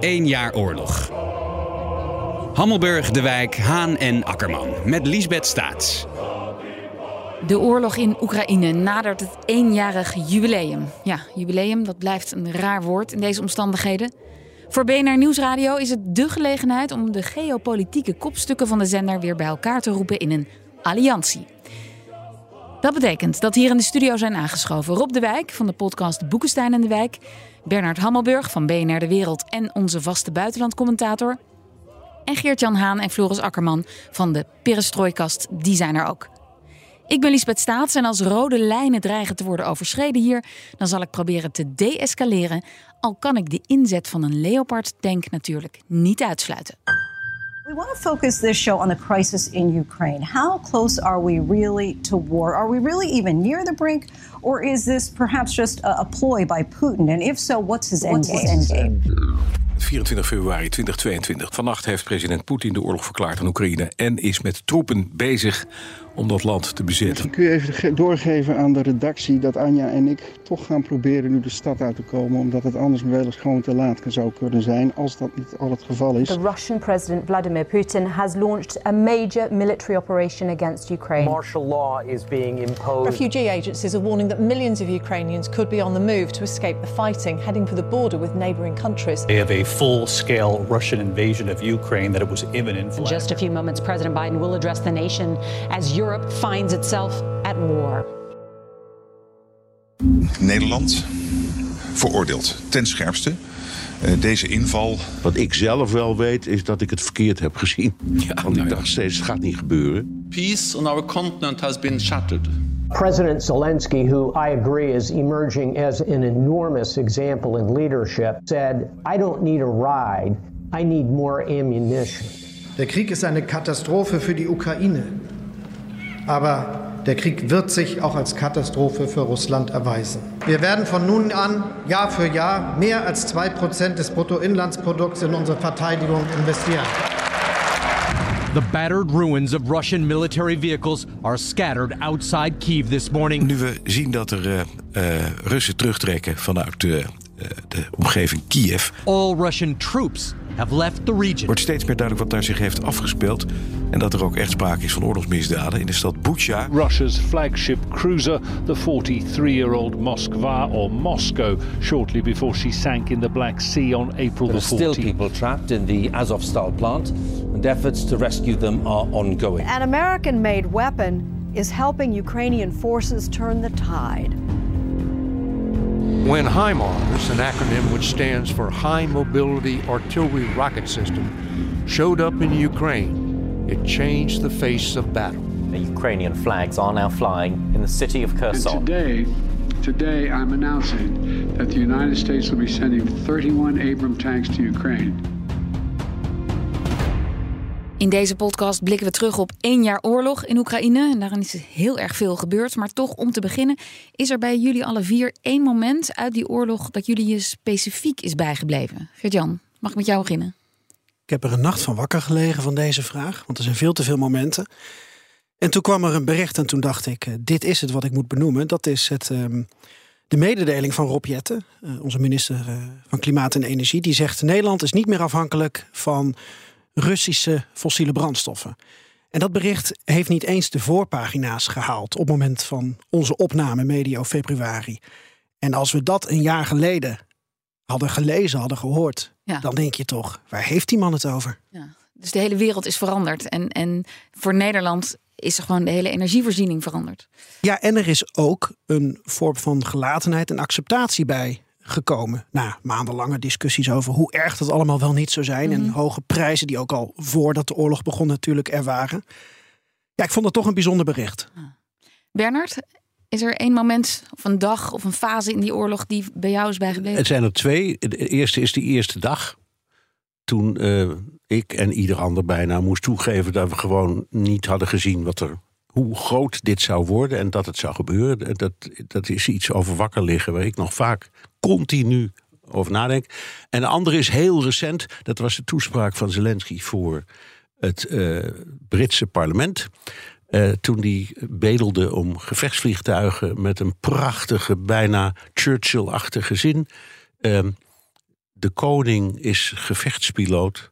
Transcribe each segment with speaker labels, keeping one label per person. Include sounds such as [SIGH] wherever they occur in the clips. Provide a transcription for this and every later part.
Speaker 1: Eén jaar oorlog. Hammelburg, De Wijk, Haan en Akkerman. Met Liesbeth Staats.
Speaker 2: De oorlog in Oekraïne nadert het eenjarig jubileum. Ja, jubileum, dat blijft een raar woord in deze omstandigheden. Voor BNR Nieuwsradio is het dé gelegenheid om de geopolitieke kopstukken van de zender weer bij elkaar te roepen in een alliantie. Dat betekent dat hier in de studio zijn aangeschoven Rob de Wijk van de podcast Boekenstein en de Wijk, Bernard Hammelburg van BNR De Wereld en onze vaste buitenlandcommentator, en Geert-Jan Haan en Floris Akkerman van de Perestrooikast, die zijn er ook. Ik ben Lisbeth Staats en als rode lijnen dreigen te worden overschreden hier, dan zal ik proberen te deescaleren, al kan ik de inzet van een Leopard-tank natuurlijk niet uitsluiten.
Speaker 3: We want to focus this show on the crisis in Ukraine. How close are we really to war? Are we really even near the brink? Or is this perhaps just a, a ploy by Putin? And if so, what's his end game?
Speaker 4: 24 februari 2022. Vannacht heeft president Poetin de oorlog verklaard aan Oekraïne en is met troepen bezig om dat land te bezetten.
Speaker 5: Kun je even doorgeven aan de redactie dat Anja en ik toch gaan proberen nu de stad uit te komen, omdat het anders wel eens gewoon te laat zou kunnen zijn, als dat niet al het geval is.
Speaker 6: The Russian president Vladimir Putin has launched a major military operation against Ukraine.
Speaker 7: Martial law is being imposed.
Speaker 8: Refugee agencies are warning that millions of Ukrainians could be on the move to escape the fighting, heading for the border with neighboring countries.
Speaker 9: They have a full-scale Russian invasion of Ukraine that it was imminent.
Speaker 10: In just a few moments, President Biden will address the nation as Europe finds itself at war.
Speaker 11: Nederland veroordeelt ten scherpste uh, deze inval.
Speaker 12: Wat ik zelf wel weet is dat ik het verkeerd heb gezien. Ja, Want ik nou dacht steeds, het gaat niet gebeuren.
Speaker 13: Peace on our continent has been shattered.
Speaker 14: President Zelensky, who I agree is emerging as an enormous example in leadership, said, I don't need a ride, I need more ammunition.
Speaker 15: Der Krieg ist eine Katastrophe für die Ukraine. Aber der Krieg wird sich auch als Katastrophe für Russland erweisen. Wir werden von nun an Jahr für Jahr mehr als 2% des Bruttoinlandsprodukts in unsere Verteidigung investieren.
Speaker 16: The battered ruins of Russian military vehicles are scattered outside Kiev this morning.
Speaker 4: Nu we zien dat er uh, uh, Russen terugtrekken vanuit uh, de omgeving Kiev.
Speaker 16: All Russian troops have left the region.
Speaker 4: Wordt steeds meer duidelijk wat daar zich heeft afgespeeld en dat er ook echt sprake is van oorlogsmisdaden in de stad Bucha.
Speaker 17: Russia's flagship cruiser, the 43-year-old Moskva or Moscow, shortly before she sank in the Black Sea on April the 14th.
Speaker 18: Still people trapped in the Azovstal plant, and efforts to rescue them are ongoing.
Speaker 19: An American-made weapon is helping Ukrainian forces turn the tide.
Speaker 20: When HIMARS, an acronym which stands for High Mobility Artillery Rocket System, showed up in Ukraine, it changed the face of battle.
Speaker 7: The Ukrainian flags are now flying in the city of Kherson.
Speaker 21: And today, today I'm announcing that the United States will be sending 31 Abram tanks to Ukraine.
Speaker 2: In deze podcast blikken we terug op één jaar oorlog in Oekraïne. En daarin is heel erg veel gebeurd. Maar toch, om te beginnen, is er bij jullie alle vier één moment uit die oorlog dat jullie je specifiek is bijgebleven. Gert-Jan, mag ik met jou beginnen?
Speaker 22: Ik heb er een nacht van wakker gelegen van deze vraag, want er zijn veel te veel momenten. En toen kwam er een bericht en toen dacht ik, uh, dit is het wat ik moet benoemen. Dat is het, um, de mededeling van Rob Jetten, uh, onze minister uh, van Klimaat en Energie. Die zegt, Nederland is niet meer afhankelijk van Russische fossiele brandstoffen. En dat bericht heeft niet eens de voorpagina's gehaald op het moment van onze opname medio februari. En als we dat een jaar geleden hadden gelezen, hadden gehoord, ja. dan denk je toch, waar heeft die man het over?
Speaker 2: Ja. Dus de hele wereld is veranderd. En, en voor Nederland is er gewoon de hele energievoorziening veranderd.
Speaker 22: Ja, en er is ook een vorm van gelatenheid en acceptatie bij gekomen. Na maandenlange discussies over hoe erg dat allemaal wel niet zou zijn. En hoge prijzen die ook al voordat de oorlog begon natuurlijk er waren. Ja, ik vond het toch een bijzonder bericht.
Speaker 2: Ah. Bernard, is er één moment of een dag of een fase in die oorlog die bij jou is bijgebleven?
Speaker 12: Het zijn er twee. De eerste is die eerste dag. toen eh, ik en ieder ander bijna moest toegeven dat we gewoon niet hadden gezien wat er, hoe groot dit zou worden en dat het zou gebeuren. Dat, dat is iets over wakker liggen waar ik nog vaak continu over nadenk. En de andere is heel recent. Dat was de toespraak van Zelensky voor het eh, Britse parlement. Uh, toen die bedelde om gevechtsvliegtuigen met een prachtige, bijna Churchill-achtige zin. Uh, de koning is gevechtspiloot.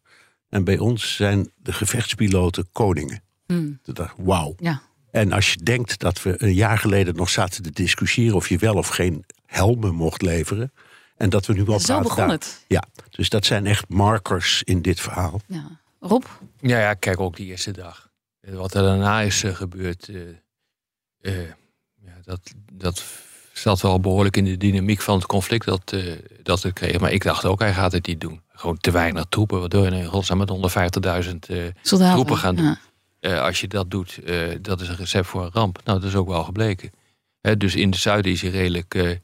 Speaker 12: En bij ons zijn de gevechtspiloten koningen.
Speaker 2: Hmm.
Speaker 12: Wauw.
Speaker 2: Ja.
Speaker 12: En als je denkt dat we een jaar geleden nog zaten te discussiëren of je wel of geen helmen mocht leveren. En dat we nu al
Speaker 2: Zo begon het.
Speaker 12: Ja, dus dat zijn echt markers in dit verhaal.
Speaker 2: Ja. Rob?
Speaker 23: Ja, ja, kijk ook die eerste dag. Wat er daarna is uh, gebeurd, uh, uh, ja, dat, dat zat wel behoorlijk in de dynamiek van het conflict dat, dat het kreeg. Maar ik dacht ook, hij gaat het niet doen. Gewoon te weinig troepen. Wat doe je in godsnaam met 150.000 troepen gaan doen? Ja. Als je dat doet, dat is een recept voor een ramp. Nou, dat is ook wel gebleken. Dus in het zuiden is hij redelijk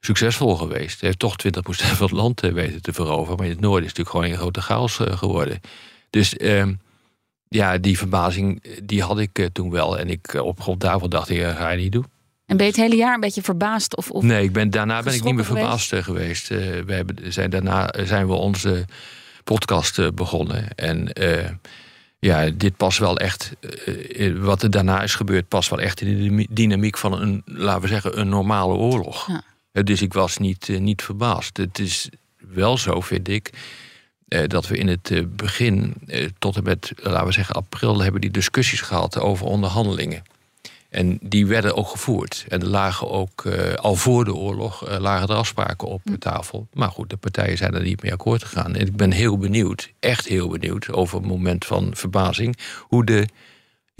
Speaker 23: succesvol geweest. Hij heeft toch 20% van het land weten te veroveren. Maar in het noorden is het natuurlijk gewoon een grote chaos geworden. Dus uh, ja, die verbazing die had ik toen wel. En ik, op grond daarvan dacht ik, ga je niet doen.
Speaker 2: En ben je het hele jaar een beetje verbaasd? Of, of
Speaker 23: nee, ik ben, daarna ben ik niet meer verbaasd geweest. geweest. we hebben, zijn, daarna zijn we onze podcast begonnen. En ja, dit past wel echt, wat er daarna is gebeurd, past wel echt in de dynamiek van een, laten we zeggen, een normale oorlog.
Speaker 2: Ja.
Speaker 23: Dus ik was niet, niet verbaasd. Het is wel zo, vind ik, dat we in het begin, tot en met, laten we zeggen, april, hebben die discussies gehad over onderhandelingen. En die werden ook gevoerd. En er lagen ook uh, al voor de oorlog uh, lagen er afspraken op de tafel. Maar goed, de partijen zijn er niet mee akkoord gegaan. En ik ben heel benieuwd, echt heel benieuwd, over een moment van verbazing, hoe de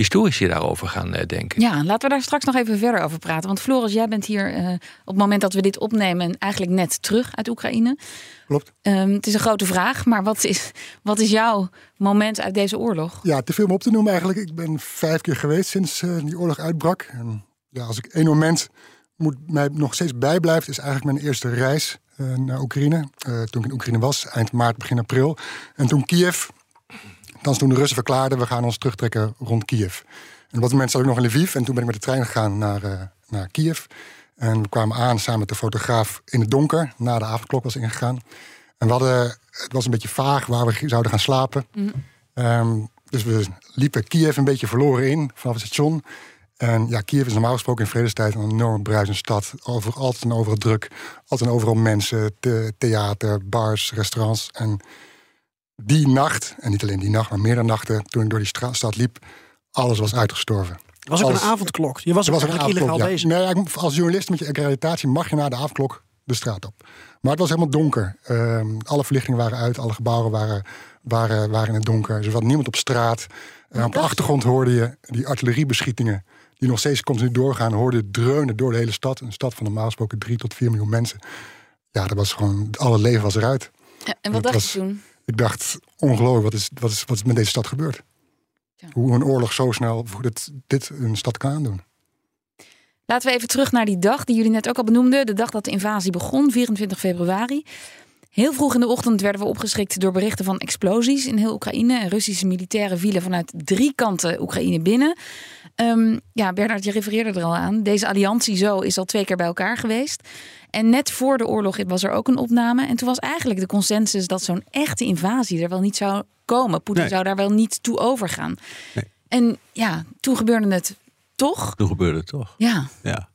Speaker 23: historici daarover gaan uh, denken.
Speaker 2: Ja, laten we daar straks nog even verder over praten. Want Floris, jij bent hier op het moment dat we dit opnemen eigenlijk net terug uit Oekraïne.
Speaker 24: Klopt.
Speaker 2: Um, het is een grote vraag, maar wat is, wat is jouw moment uit deze oorlog?
Speaker 24: Ja, te veel om op te noemen eigenlijk. Ik ben vijf keer geweest sinds uh, die oorlog uitbrak. En ja, als ik één moment moet, mij nog steeds bijblijft, is eigenlijk mijn eerste reis uh, naar Oekraïne. Uh, toen ik in Oekraïne was, eind maart, begin april. En toen Kiev, toen de Russen verklaarden, we gaan ons terugtrekken rond Kiev. En op dat moment zat ik nog in Lviv en toen ben ik met de trein gegaan naar, naar Kiev. En we kwamen aan samen met de fotograaf in het donker, na de avondklok was ingegaan. En we hadden, het was een beetje vaag waar we zouden gaan slapen.
Speaker 2: Mm.
Speaker 24: Um, dus we liepen Kiev een beetje verloren in vanaf het station. En ja, Kiev is normaal gesproken in vredestijd een enorm bruisende stad. Over, altijd en overal druk, altijd en overal mensen, te, theater, bars, restaurants. En die nacht, en niet alleen die nacht, maar meerdere nachten, toen ik door die stad liep, alles was uitgestorven.
Speaker 22: Was ook een avondklok. Je was ook eigenlijk illegaal
Speaker 24: ja.
Speaker 22: bezig.
Speaker 24: Nee, als journalist met je accreditatie mag je na de avondklok de straat op. Maar het was helemaal donker. Um, alle verlichtingen waren uit, alle gebouwen waren, waren, waren in het donker. Dus er was niemand op straat. Uh, op de achtergrond hoorde je die artilleriebeschietingen, die nog steeds continu doorgaan, hoorde je dreunen door de hele stad. Een stad van normaal gesproken drie tot vier miljoen mensen. Ja, dat was gewoon, alle leven was eruit.
Speaker 2: Ja, en wat
Speaker 24: dat
Speaker 2: dacht je toen?
Speaker 24: Ik dacht, ongelooflijk, wat is, wat is, wat is met deze stad gebeurd?
Speaker 2: Ja.
Speaker 24: Hoe een oorlog zo snel, hoe dit, dit een stad kan aandoen.
Speaker 2: Laten we even terug naar die dag die jullie net ook al benoemden. De dag dat de invasie begon, 24 februari. Heel vroeg in de ochtend werden we opgeschrikt door berichten van explosies in heel Oekraïne. En Russische militairen vielen vanuit drie kanten Oekraïne binnen. Um, ja, Bernard, je refereerde er al aan. Deze alliantie zo is al twee keer bij elkaar geweest. En net voor de oorlog was er ook een opname. En toen was eigenlijk de consensus dat zo'n echte invasie er wel niet zou komen. Poetin
Speaker 12: Nee.
Speaker 2: zou daar wel niet toe overgaan.
Speaker 12: Nee.
Speaker 2: En ja, toen gebeurde het toch.
Speaker 12: Toen gebeurde het toch.
Speaker 2: Ja.
Speaker 12: Ja.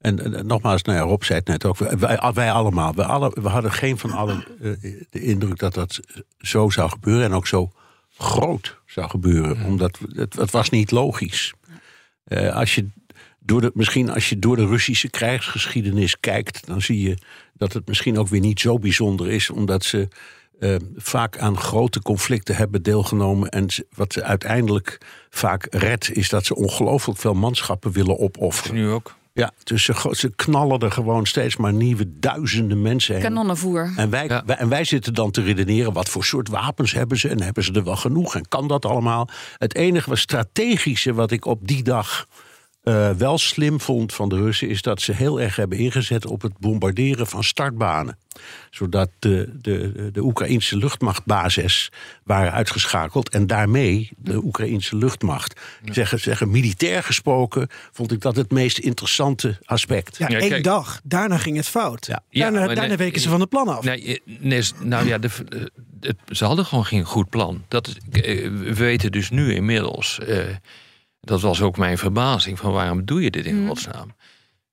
Speaker 12: En, en, en nogmaals, nou ja, Rob zei het net ook. Wij, wij allemaal. We, alle, we hadden geen van allen eh, de indruk dat dat zo zou gebeuren. En ook zo groot zou gebeuren. Omdat het, het was niet logisch. Eh, als je door de, misschien als je door de Russische krijgsgeschiedenis kijkt, dan zie je dat het misschien ook weer niet zo bijzonder is, omdat ze eh, vaak aan grote conflicten hebben deelgenomen. En wat ze uiteindelijk vaak redt, is dat ze ongelooflijk veel manschappen willen opofferen.
Speaker 23: Nu ook.
Speaker 12: Ja, dus ze, knallen er gewoon steeds maar nieuwe duizenden mensen heen.
Speaker 2: Kanonnenvoer.
Speaker 12: En wij, wij- en wij zitten dan te redeneren, wat voor soort wapens hebben ze en hebben ze er wel genoeg en kan dat allemaal? Het enige was strategische wat ik op die dag eh, wel slim vond van de Russen is dat ze heel erg hebben ingezet op het bombarderen van startbanen. Zodat de, de, de Oekraïnse luchtmachtbasis waren uitgeschakeld en daarmee de Oekraïnse luchtmacht. Zeggen, zeggen, militair gesproken vond ik dat het meest interessante aspect.
Speaker 22: Ja, één dag. Daarna ging het fout. daarna
Speaker 23: maar
Speaker 22: daarna
Speaker 23: nee,
Speaker 22: weken ze van het plan af.
Speaker 23: Nee, nee, nou ja, de, eh, het- ze hadden gewoon geen goed plan. Dat, eh, we weten dus nu inmiddels, eh, dat was ook mijn verbazing, van waarom doe je dit in godsnaam?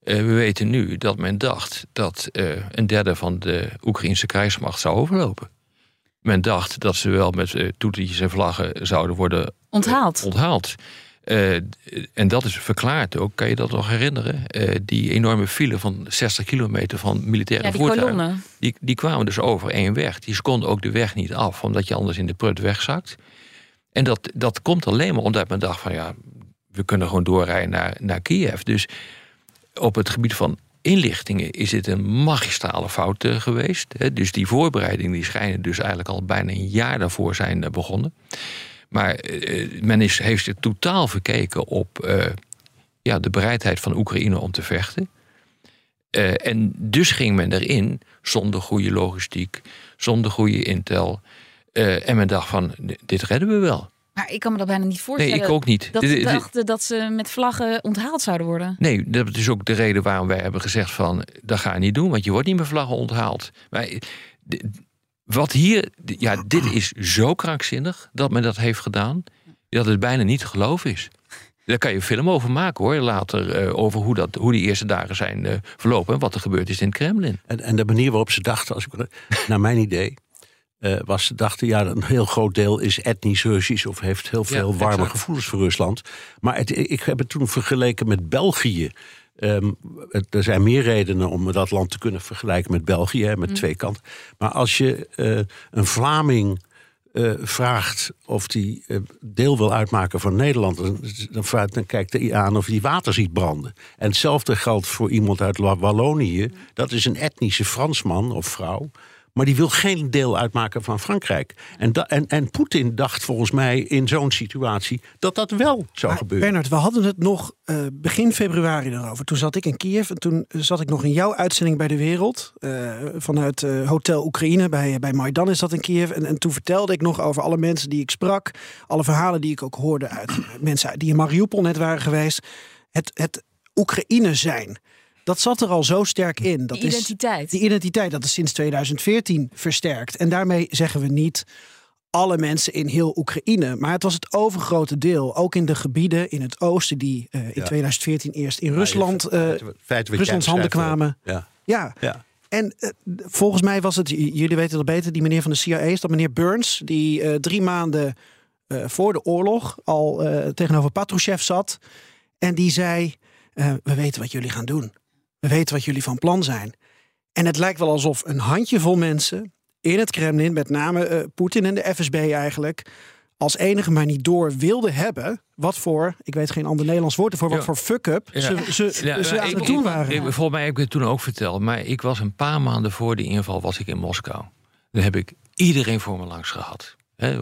Speaker 23: Eh, we weten nu dat men dacht dat eh, een derde van de Oekraïnse krijgsmacht zou overlopen. Men dacht dat ze wel met uh, toetertjes en vlaggen zouden worden
Speaker 2: Onthaald.
Speaker 23: onthaald. En dat is verklaard ook, kan je dat nog herinneren? Die enorme file van 60 kilometer van militaire
Speaker 2: Ja, die
Speaker 23: voertuigen. Die, die kwamen dus over één weg. Die konden ook de weg niet af, omdat je anders in de prut wegzakt. En dat, dat komt alleen maar omdat men dacht van ja, we kunnen gewoon doorrijden naar, Kiev. Dus op het gebied van inlichtingen is dit een magistrale fout eh, geweest. Dus die voorbereidingen die schijnen dus eigenlijk al bijna een jaar daarvoor zijn eh, begonnen. Maar eh, men is, heeft er totaal verkeken op ja, de bereidheid van Oekraïne om te vechten. En dus ging men erin zonder goede logistiek, zonder goede intel. En men dacht van, dit redden we wel.
Speaker 2: Maar ik kan me dat bijna niet voorstellen.
Speaker 23: ik ook niet.
Speaker 2: Dat ze dachten dat ze met vlaggen onthaald zouden worden.
Speaker 23: Nee, dat is ook de reden waarom wij hebben gezegd van... dat ga je niet doen, want je wordt niet met vlaggen onthaald. Maar wat hier... Ja, dit is zo krankzinnig dat men dat heeft gedaan... dat het bijna niet te geloven is. Daar kan je een film over maken hoor, later... eh, over hoe, dat, hoe die eerste dagen zijn eh, verlopen... en wat er gebeurd is in het Kremlin.
Speaker 12: En, en de manier waarop ze dachten, als ik, naar mijn idee, eh, was ze dachten, ja, een heel groot deel is etnisch Russisch of heeft heel veel
Speaker 23: Ja,
Speaker 12: warme
Speaker 23: exact.
Speaker 12: gevoelens voor Rusland. Maar het, ik heb het toen vergeleken met België. Ehm, het- er zijn meer redenen om dat land te kunnen vergelijken met België, hè, met
Speaker 23: Mm.
Speaker 12: twee kanten. Maar als je eh, een Vlaming eh, vraagt of die deel wil uitmaken van Nederland, dan, dan, vraagt, dan kijkt hij aan of hij water ziet branden. En hetzelfde geldt voor iemand uit Wa- Wallonië. Dat is een etnische Fransman of vrouw. Maar die wil geen deel uitmaken van Frankrijk. En, en, en Poetin dacht volgens mij in zo'n situatie dat dat wel zou
Speaker 22: Maar
Speaker 12: gebeuren.
Speaker 22: Bernard, we hadden het nog eh, begin februari erover. Toen zat ik in Kiev en toen zat ik nog in jouw uitzending bij de Wereld. eh, vanuit eh, Hotel Oekraïne, bij, bij Maidan is dat in Kiev. En, en toen vertelde ik nog over alle mensen die ik sprak. Alle verhalen die ik ook hoorde uit mensen die in Mariupol net waren geweest. Het, het Oekraïne zijn. Dat zat er al zo sterk in. Dat
Speaker 2: Die
Speaker 22: is-
Speaker 2: identiteit.
Speaker 22: die identiteit, dat is sinds 2014 versterkt. En daarmee zeggen we niet alle mensen in heel Oekraïne. Maar het was het overgrote deel, ook in de gebieden in het oosten... die eh, in
Speaker 12: Ja.
Speaker 22: 2014 eerst in
Speaker 12: Ja,
Speaker 22: Rusland,
Speaker 12: je-
Speaker 22: eh,
Speaker 12: feit- feit wat jij
Speaker 22: Ruslands handen
Speaker 12: beschrijft,
Speaker 22: kwamen.
Speaker 12: Ja.
Speaker 22: Ja.
Speaker 12: Ja.
Speaker 22: En eh, volgens mij was het, jullie weten dat beter, die meneer van de CIA is dat meneer Burns, die eh, drie maanden eh, voor de oorlog al eh, tegenover Patrushev zat. En die zei: eh, We weten wat jullie gaan doen. We weten wat jullie van plan zijn. En het lijkt wel alsof een handjevol mensen in het Kremlin, met name eh, Poetin en de FSB eigenlijk, als enige maar niet door wilden hebben. Wat voor, ik weet geen ander Nederlands woord ervoor, wat
Speaker 23: Ja.
Speaker 22: voor fuck-up
Speaker 23: Ja.
Speaker 22: ze, ze,
Speaker 23: Ja,
Speaker 22: ze aan
Speaker 23: ik-
Speaker 22: het doen waren.
Speaker 23: ik- volgens mij heb ik het toen ook verteld. Maar ik was een paar maanden voor die inval was ik in Moskou. Dan heb ik iedereen voor me langs gehad.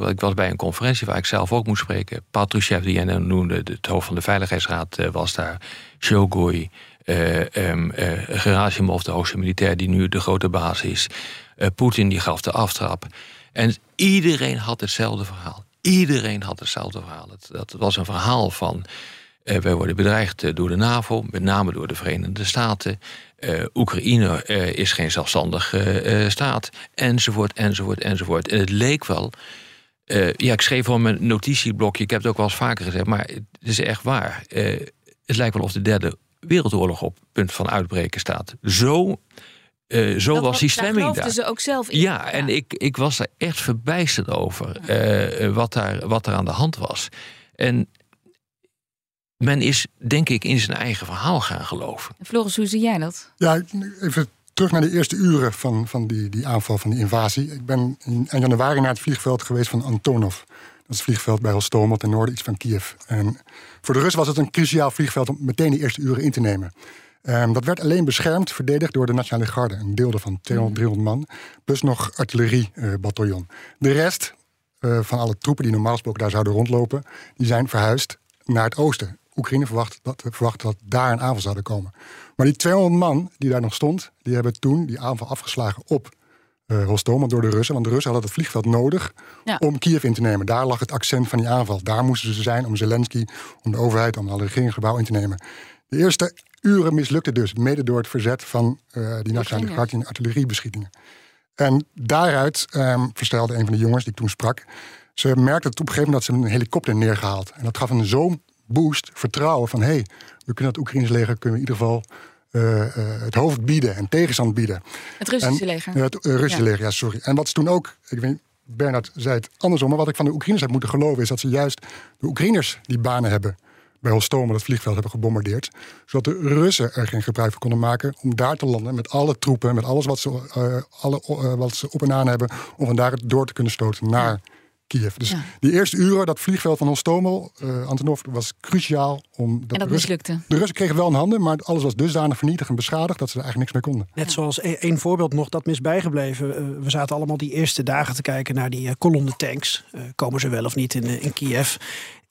Speaker 23: Ik was bij een conferentie waar ik zelf ook moest spreken. Patrushev, die jij nou noemde, de- het hoofd van de Veiligheidsraad, eh, was daar. Shogui, eh, Gerasimov, de hoogste militair die nu de grote baas is. Eh, Poetin, die gaf de aftrap. En iedereen had hetzelfde verhaal. Iedereen had hetzelfde verhaal. Het, dat was een verhaal van... eh, wij worden bedreigd door de NAVO, met name door de Verenigde Staten. Oekraïne is geen zelfstandige staat, enzovoort, enzovoort, enzovoort. En het leek wel... ja, ik schreef op mijn notitieblokje, ik heb het ook wel eens vaker gezegd... maar het is echt waar. Het lijkt wel of de derde wereldoorlog op het punt van uitbreken staat. Zo, eh, zo
Speaker 2: Dat
Speaker 23: was die
Speaker 2: daar
Speaker 23: stemming
Speaker 2: geloofden
Speaker 23: daar.
Speaker 2: ze ook zelf in.
Speaker 23: Ja, en Ik, ik was daar echt verbijsterd over eh, eh, wat, daar, wat er aan de hand was. En men is, denk ik, in zijn eigen verhaal gaan geloven.
Speaker 2: Floris, hoe zie jij dat?
Speaker 24: Ja, even terug naar de eerste uren van, van die, die aanval, van die invasie. Ik ben in eind januari naar het vliegveld geweest van Antonov. Het vliegveld bij Hostomel ten noorden, iets van Kiev. En voor de Russen was het een cruciaal vliegveld om meteen die eerste uren in te nemen. Ehm, dat werd alleen beschermd, verdedigd door de Nationale Garde. Een deel van 200, 300 man. Plus nog artilleriebataljon. de rest eh, van alle troepen die normaal gesproken daar zouden rondlopen... die zijn verhuisd naar het oosten. Oekraïne verwacht dat, verwacht dat daar een aanval zou komen. Maar die 200 man die daar nog stond, die hebben toen die aanval afgeslagen op uh, Rostov, door de Russen. Want de Russen hadden het vliegveld nodig
Speaker 2: Ja.
Speaker 24: om Kiev in te nemen. Daar lag het accent van die aanval. Daar moesten ze zijn om Zelensky, om de overheid, om alle regeringsgebouw in te nemen. De eerste uren mislukte dus, mede door het verzet van eh, die nationale en artilleriebeschietingen. En daaruit ehm, verstelde een van de jongens die ik toen sprak. Ze merkte het op een gegeven moment dat ze een helikopter neergehaald. En dat gaf een zo'n boost, vertrouwen van hé, hey, we kunnen het Oekraïns leger kunnen we in ieder geval het hoofd bieden en tegenstand bieden.
Speaker 2: Het Russische
Speaker 24: En-
Speaker 2: leger.
Speaker 24: Ja, het eh, Russische
Speaker 2: Ja.
Speaker 24: leger, ja, sorry. En wat ze toen ook, ik weet, Bernard zei het andersom, maar wat ik van de Oekraïners heb moeten geloven is dat ze juist de Oekraïners die banen hebben bij Hostomel het vliegveld hebben gebombardeerd, zodat de Russen er geen gebruik van konden maken om daar te landen met alle troepen, met alles wat ze, eh, alle, eh, wat ze op en aan hebben, om van daar door te kunnen stoten naar Kiev. Dus
Speaker 2: Ja.
Speaker 24: die eerste uren, dat vliegveld van Hostomel, eh Antonov, was cruciaal. Om
Speaker 2: En dat
Speaker 24: de Russen,
Speaker 2: mislukte.
Speaker 24: de Russen kregen wel een handen, maar alles was dusdanig vernietigd en beschadigd dat ze er eigenlijk niks mee konden.
Speaker 22: Net zoals e- één voorbeeld nog dat mis bijgebleven. Eh, we zaten allemaal die eerste dagen te kijken naar die eh, kolonne tanks. Eh, komen ze wel of niet in, in Kiev?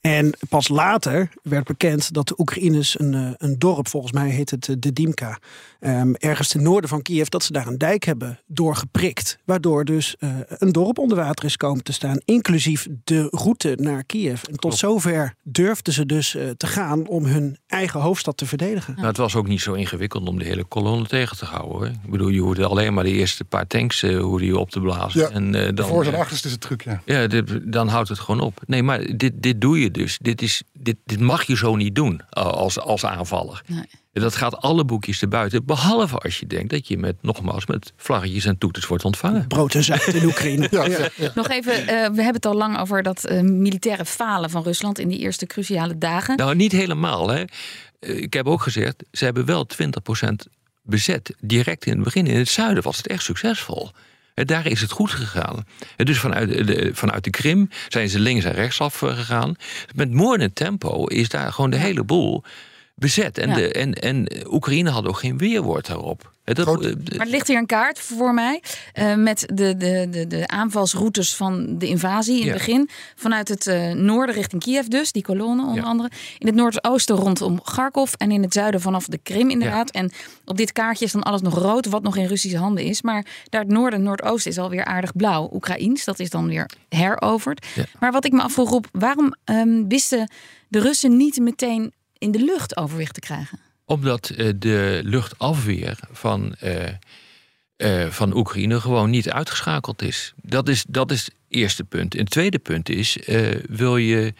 Speaker 22: En pas later werd bekend dat de Oekraïners een, eh, een dorp, volgens mij heet het eh, de Dimka, ehm, ergens ten noorden van Kiev, dat ze daar een dijk hebben doorgeprikt. Waardoor dus eh, een dorp onder water is komen te staan, inclusief de route naar Kiev. En tot zover durfden ze dus eh, te gaan om hun eigen hoofdstad te verdedigen.
Speaker 23: Nou, het was ook niet zo ingewikkeld om de hele kolonne tegen te houden. Hoor. Ik bedoel, je hoorde alleen maar de eerste paar tanks eh, hoorde je op te blazen.
Speaker 24: Ja,
Speaker 23: en, eh,
Speaker 24: de
Speaker 23: dan,
Speaker 24: voor- en achterste is het truc, ja.
Speaker 23: Ja, dit- dan houdt het gewoon op. Nee, maar dit, dit doe je dus. Dit, is, dit, dit mag je zo niet doen eh, als, als aanvaller.
Speaker 2: Nee.
Speaker 23: Dat gaat alle boekjes te buiten. Behalve als je denkt dat je met, nogmaals, met vlaggetjes en toeters wordt ontvangen.
Speaker 22: Brood en zout in Oekraïne. [LAUGHS]
Speaker 2: Nog even, eh, we hebben het al lang over dat eh, militaire falen van Rusland in die eerste cruciale dagen.
Speaker 23: Nou, niet helemaal. Hè. Ik heb ook gezegd, ze hebben wel 20% bezet. Direct in het begin. In het zuiden was het echt succesvol. Daar is het goed gegaan. Dus vanuit de, vanuit de Krim zijn ze links en rechtsaf gegaan. Met moordend tempo is daar gewoon de hele boel bezet. En,
Speaker 2: Ja.
Speaker 23: de, en, en Oekraïne had ook geen weerwoord daarop. Dat, eh,
Speaker 2: Maar er ligt hier een kaart voor mij eh, met de, de, de, de aanvalsroutes van de invasie in
Speaker 23: Ja.
Speaker 2: het begin. Vanuit het eh, noorden richting Kiev dus, die kolonne onder
Speaker 23: Ja.
Speaker 2: andere. In het noordoosten rondom Kharkov en in het zuiden vanaf de Krim inderdaad. En op dit kaartje is dan alles nog rood, wat nog in Russische handen is. Maar daar het noorden en noordoosten is alweer aardig blauw. Oekraïens, dat is dan weer heroverd. Maar wat ik me afvroeg, waarom ehm, wisten de Russen niet meteen in de lucht overwicht te krijgen?
Speaker 23: Omdat eh, de luchtafweer van, eh, eh, van Oekraïne gewoon niet uitgeschakeld is. Dat is, dat is het eerste punt. En het tweede punt is, wil je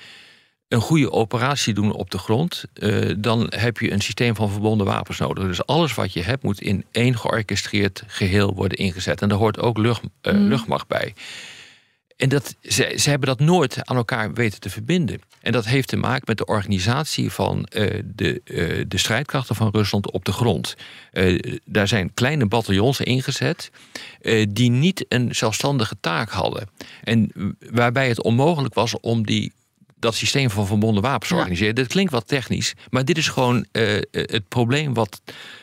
Speaker 23: een goede operatie doen op de grond, dan heb je een systeem van verbonden wapens nodig. Dus alles wat je hebt moet in één georchestreerd geheel worden ingezet. En daar hoort ook lucht,
Speaker 25: Mm.
Speaker 23: luchtmacht bij. En dat, ze, ze hebben dat nooit aan elkaar weten te verbinden. En dat heeft te maken met de organisatie van eh, de, eh, de strijdkrachten van Rusland op de grond. Eh, daar zijn kleine bataljons ingezet die niet een zelfstandige taak hadden. En waarbij het onmogelijk was om die, dat systeem van verbonden wapens te
Speaker 25: Ja.
Speaker 23: organiseren. Dat klinkt wat technisch, maar dit is gewoon het probleem wat,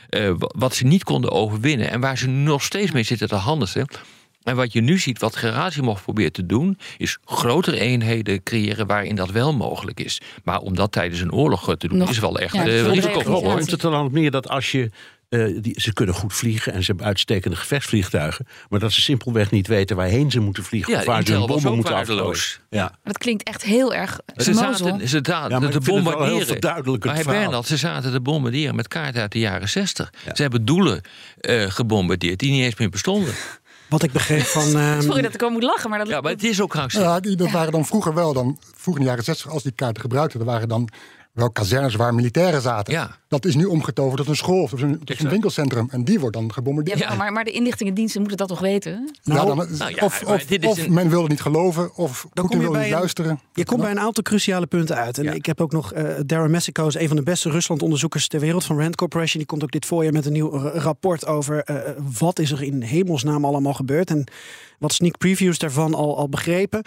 Speaker 23: wa- wat ze niet konden overwinnen. En waar ze nog steeds mee zitten te handelen. En wat je nu ziet, wat Gerasimov probeert te doen, is grotere eenheden creëren waarin dat wel mogelijk is. Maar om dat tijdens een oorlog te doen,
Speaker 22: Nog-
Speaker 23: is wel echt
Speaker 22: Ja,
Speaker 23: eh,
Speaker 22: zonder
Speaker 23: risico.
Speaker 22: realisatie.
Speaker 23: hoor.
Speaker 12: Komt het er dan op neer dat als je. eh, die, ze kunnen goed vliegen en ze hebben uitstekende gevechtsvliegtuigen. Maar dat ze simpelweg niet weten waarheen ze moeten vliegen.
Speaker 23: Ja,
Speaker 12: of waar ze hun bommen moeten afgooien. Ja.
Speaker 2: Dat klinkt echt heel erg
Speaker 23: Ze zaten, ze zaten
Speaker 12: Ja,
Speaker 23: te
Speaker 12: ik vind het wel een heel
Speaker 23: bombarderen. maar hey. Bernard, ze zaten te bombarderen met kaarten uit de jaren 60. Ze hebben doelen eh, gebombardeerd die niet eens meer bestonden. [LAUGHS]
Speaker 22: Wat ik begreep van. [LAUGHS] ehm,
Speaker 2: Sorry dat ik al moet lachen, maar dat
Speaker 23: Ja, maar het is ook krankzinnig.
Speaker 24: Ja, die, dat waren dan vroeger wel. Dan, vroeger in de jaren 60, als die kaarten gebruikten, er waren dan wel kazernes waar militairen zaten. Dat is nu omgetoverd tot een school of tot een, tot een winkelcentrum. En die wordt dan gebombardeerd.
Speaker 2: Ja, maar, maar de inlichtingendiensten moeten dat toch weten?
Speaker 24: Ja, dan,
Speaker 22: Nou
Speaker 23: ja,
Speaker 24: of
Speaker 23: maar
Speaker 24: of,
Speaker 23: dit is
Speaker 24: of
Speaker 23: een-
Speaker 24: men wilde niet geloven, of
Speaker 22: Dan
Speaker 24: Poetin
Speaker 22: kom je
Speaker 24: wilde niet
Speaker 22: een-
Speaker 24: luisteren.
Speaker 22: Je komt bij een aantal cruciale punten uit. En ik heb ook nog eh Darren Messico, is een van de beste Rusland-onderzoekers ter wereld van Rand Corporation. Die komt ook dit voorjaar met een nieuw rapport over eh, wat is er in hemelsnaam allemaal gebeurd. En wat sneak previews daarvan al, al begrepen.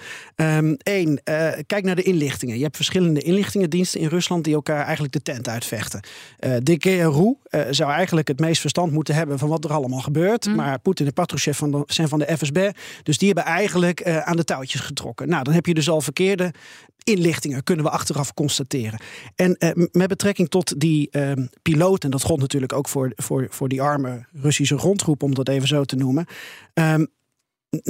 Speaker 22: Eén, uh, kijk naar de inlichtingen. Je hebt verschillende inlichtingendiensten in Rusland die elkaar eigenlijk de tent uitvechten. Uh, de GRU zou eigenlijk het meest verstand moeten hebben van wat er allemaal gebeurt.
Speaker 2: Mm.
Speaker 22: Maar Poetin en Patrushev van de, zijn van de FSB. Dus die hebben eigenlijk aan de touwtjes getrokken. Nou, dan heb je dus al verkeerde inlichtingen, kunnen we achteraf constateren. En met betrekking tot die uh, piloot, en dat gold natuurlijk ook voor, voor, voor die arme Russische grondgroep, om dat even zo te noemen. Um,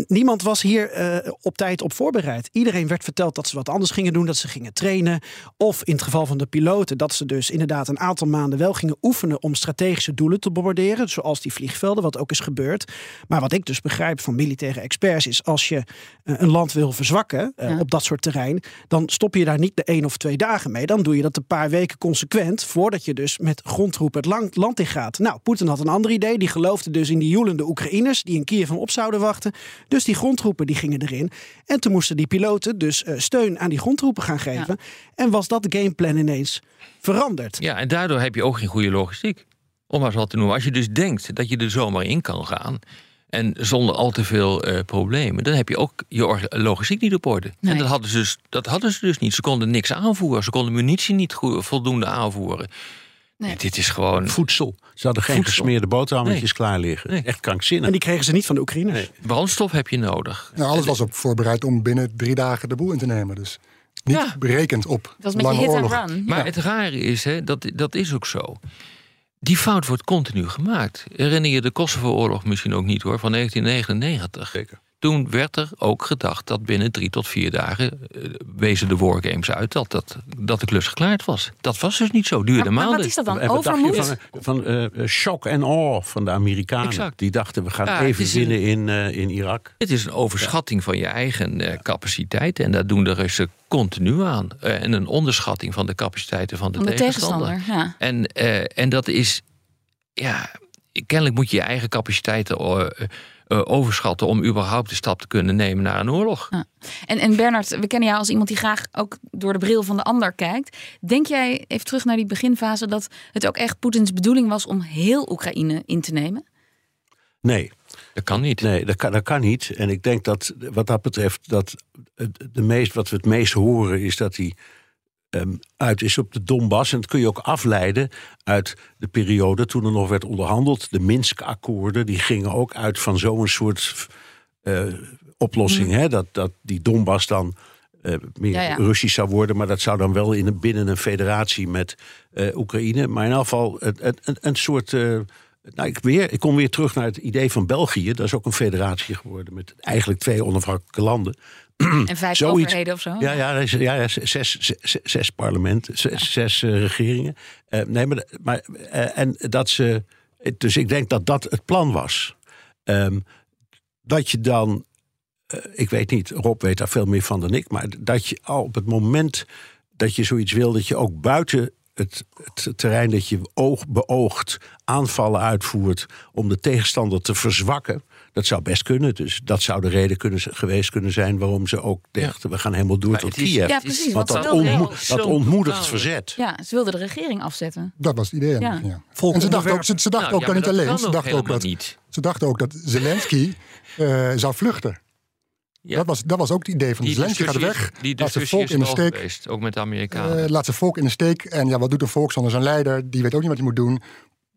Speaker 22: Niemand was hier uh, op tijd op voorbereid. Iedereen werd verteld dat ze wat anders gingen doen, dat ze gingen trainen. Of in het geval van de piloten, dat ze dus inderdaad een aantal maanden wel gingen oefenen om strategische doelen te bombarderen. Zoals die vliegvelden, wat ook is gebeurd. Maar wat ik dus begrijp van militaire experts is als je uh, een land wil verzwakken uh, ja. op dat soort terrein, dan stop je daar niet de één of twee dagen mee. Dan doe je dat een paar weken consequent voordat je dus met grondtroepen het land in gaat. Nou, Poetin had een ander idee. Die geloofde dus in die joelende Oekraïners die in Kiev op zouden wachten. Dus die grondtroepen die gingen erin. En toen moesten die piloten dus uh, steun aan die grondtroepen gaan geven. Ja. En was dat gameplan ineens veranderd.
Speaker 23: Ja, en daardoor heb je ook geen goede logistiek. Om maar eens wat te noemen. Als je dus denkt dat je er zomaar in kan gaan. En zonder al te veel uh, problemen. Dan heb je ook je logistiek niet op orde. Nee. En dat hadden, ze dus, dat hadden ze dus niet. Ze konden niks aanvoeren. Ze konden munitie niet voldoende aanvoeren. Nee. Dit is gewoon.
Speaker 12: Voedsel. Ze hadden geen Voedsel. gesmeerde boterhammetjes nee. klaar liggen. Nee. Echt krankzinnig.
Speaker 22: En die kregen ze niet van de Oekraïners. Nee.
Speaker 23: Brandstof heb je nodig.
Speaker 24: Nou, alles was op voorbereid om binnen drie dagen de boel in te nemen. Dus niet ja. berekend op
Speaker 2: dat was met
Speaker 24: lange
Speaker 2: je hit
Speaker 24: oorlog.
Speaker 2: Run.
Speaker 23: Maar ja. het rare is, hè, dat, dat is ook zo. Die fout wordt continu gemaakt. Herinner je de Kosovo-oorlog misschien ook niet hoor, van 1999.
Speaker 12: Zeker.
Speaker 23: Toen werd er ook gedacht dat binnen drie tot vier dagen uh, wezen de wargames uit dat, dat, dat de klus geklaard was. Dat was dus niet zo, duurde
Speaker 2: maar, maar wat is dat dan? Overmoed?
Speaker 12: van, van uh, shock en awe van de Amerikanen.
Speaker 23: Exact.
Speaker 12: Die dachten we gaan
Speaker 23: Ja,
Speaker 12: even winnen in, uh, in Irak.
Speaker 23: Het is een overschatting van je eigen eh, capaciteiten. En dat doen de Russen continu aan. Eh, en een onderschatting van de capaciteiten van de,
Speaker 2: Van de
Speaker 23: tegenstander.
Speaker 2: tegenstander, ja.
Speaker 23: En, eh, en dat is, ja, kennelijk moet je je eigen capaciteiten eh, overschatten om überhaupt de stap te kunnen nemen naar een oorlog.
Speaker 2: Ja. En, en Bernard, we kennen jou als iemand die graag ook door de bril van de ander kijkt. Denk jij, even terug naar die beginfase, dat het ook echt Poetins bedoeling was om heel Oekraïne in te nemen?
Speaker 12: Nee.
Speaker 23: Dat kan niet.
Speaker 12: Nee, dat kan, dat kan niet. En ik denk dat wat dat betreft, dat het- de meest, wat we het meest horen, is dat hij ehm, uit is op de Donbass. En dat kun je ook afleiden uit de periode toen er nog werd onderhandeld. De Minsk-akkoorden, die gingen ook uit van zo'n soort eh, oplossing. Hè? Dat, dat die Donbass dan eh, meer
Speaker 2: Ja, ja.
Speaker 12: Russisch zou worden. Maar dat zou dan wel in een, binnen een federatie met eh, Oekraïne. Maar in elk geval het, het, een, een soort... nou, ik, weer, ik kom weer terug naar het idee van België. Dat is ook een federatie geworden met eigenlijk twee onafhankelijke landen. [CLEARS THROAT]
Speaker 2: En vijf
Speaker 12: Zoiets.
Speaker 2: overheden of zo?
Speaker 12: Ja, ja, ja, ja zes, zes, zes, zes parlementen, zes, zes, eh, regeringen. Eh, nee, maar, maar eh, en dat ze. Dus ik denk dat dat het plan was. Ehm, dat je dan. eh, ik weet niet, Rob weet daar veel meer van dan ik. Maar dat je al op het moment dat je zoiets wil, dat je ook buiten het, het terrein dat je oog, beoogt aanvallen uitvoert om de tegenstander te verzwakken. Dat zou best kunnen. Dus dat zou de reden kunnen, geweest kunnen zijn waarom ze ook dachten: we gaan helemaal door
Speaker 23: Maar
Speaker 12: tot Kiev.
Speaker 2: Ja, precies,
Speaker 12: Want dat, ontmo- dat ontmoedigt verzet.
Speaker 2: Ja, ze wilden de regering afzetten.
Speaker 24: Dat was het idee.
Speaker 2: Ja.
Speaker 24: Ja. En ze dachten ook, ze, ze dachten
Speaker 23: Nou,
Speaker 24: ook
Speaker 23: ja,
Speaker 24: niet alleen. Ze dachten ook, dat,
Speaker 23: niet.
Speaker 24: ze dachten ook dat Zelensky eh, zou vluchten.
Speaker 23: Ja.
Speaker 24: Dat, was, dat was ook het idee van
Speaker 23: Die
Speaker 24: Zelensky gaat weg.
Speaker 23: Die
Speaker 24: laat zijn volk
Speaker 23: is
Speaker 24: in de steek.
Speaker 23: geweest, ook met de Amerikanen.
Speaker 24: Eh, laat zijn volk in de steek. En ja, wat doet een volk zonder zijn leider? Die weet ook niet wat hij moet doen.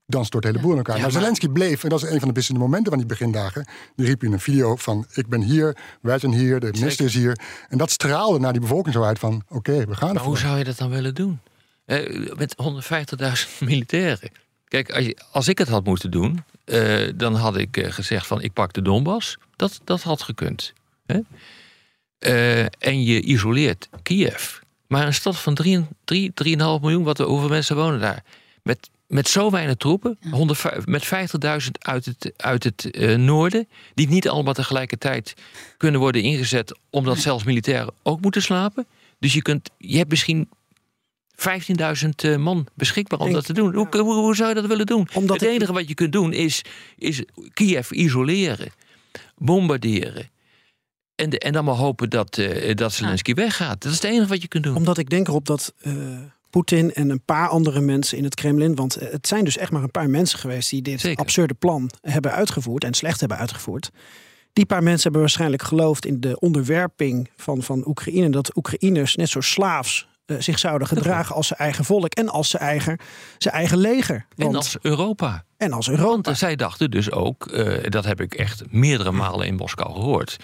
Speaker 24: Dan stort de hele boel in elkaar.
Speaker 23: Ja,
Speaker 24: maar
Speaker 23: maar-
Speaker 24: Zelensky bleef, en dat is een van de beslissende momenten van die begindagen. Die riep in een video van: Ik ben hier, wij zijn hier, de minister is hier. En dat straalde naar die bevolking zo uit van: Oké, we gaan
Speaker 23: Maar hoe zou je dat dan willen doen? Eh, met 150.000 [LAUGHS] militairen. Kijk, als, je- als ik het had moeten doen, eh, dan had ik eh, gezegd van ik pak de Donbass. Dat, dat had gekund. Hè? Eh, en je isoleert Kiev. Maar een stad van 3, 3, 3,5 miljoen, wat, hoeveel mensen wonen daar? Met, met zo weinig troepen, 100, met 50.000 uit het, uit het eh, noorden, die niet allemaal tegelijkertijd kunnen worden ingezet, omdat zelfs militairen ook moeten slapen. Dus je, kunt, je hebt misschien 15.000 eh, man beschikbaar om
Speaker 22: Denk-
Speaker 23: dat te doen. Hoe, hoe, hoe zou je dat willen doen?
Speaker 22: Omdat
Speaker 23: het enige wat je kunt doen is, is Kiev isoleren, bombarderen. En, de- en dan maar hopen dat, eh, dat Zelensky weggaat. Dat is het enige wat je kunt doen.
Speaker 22: Omdat ik denk erop dat Poetin en een paar andere mensen in het Kremlin... want eh, het zijn dus echt maar een paar mensen geweest... die dit
Speaker 23: Zeker.
Speaker 22: absurde plan hebben uitgevoerd en slecht hebben uitgevoerd... Die paar mensen hebben waarschijnlijk geloofd in de onderwerping van, van Oekraïne. Dat Oekraïners net zo slaafs uh, zich zouden gedragen als zijn eigen volk en als zijn eigen, zijn eigen leger.
Speaker 23: Want, en als Europa.
Speaker 22: En als Europa.
Speaker 23: Want zij dachten dus ook, uh, dat heb ik echt meerdere malen in Moskou gehoord.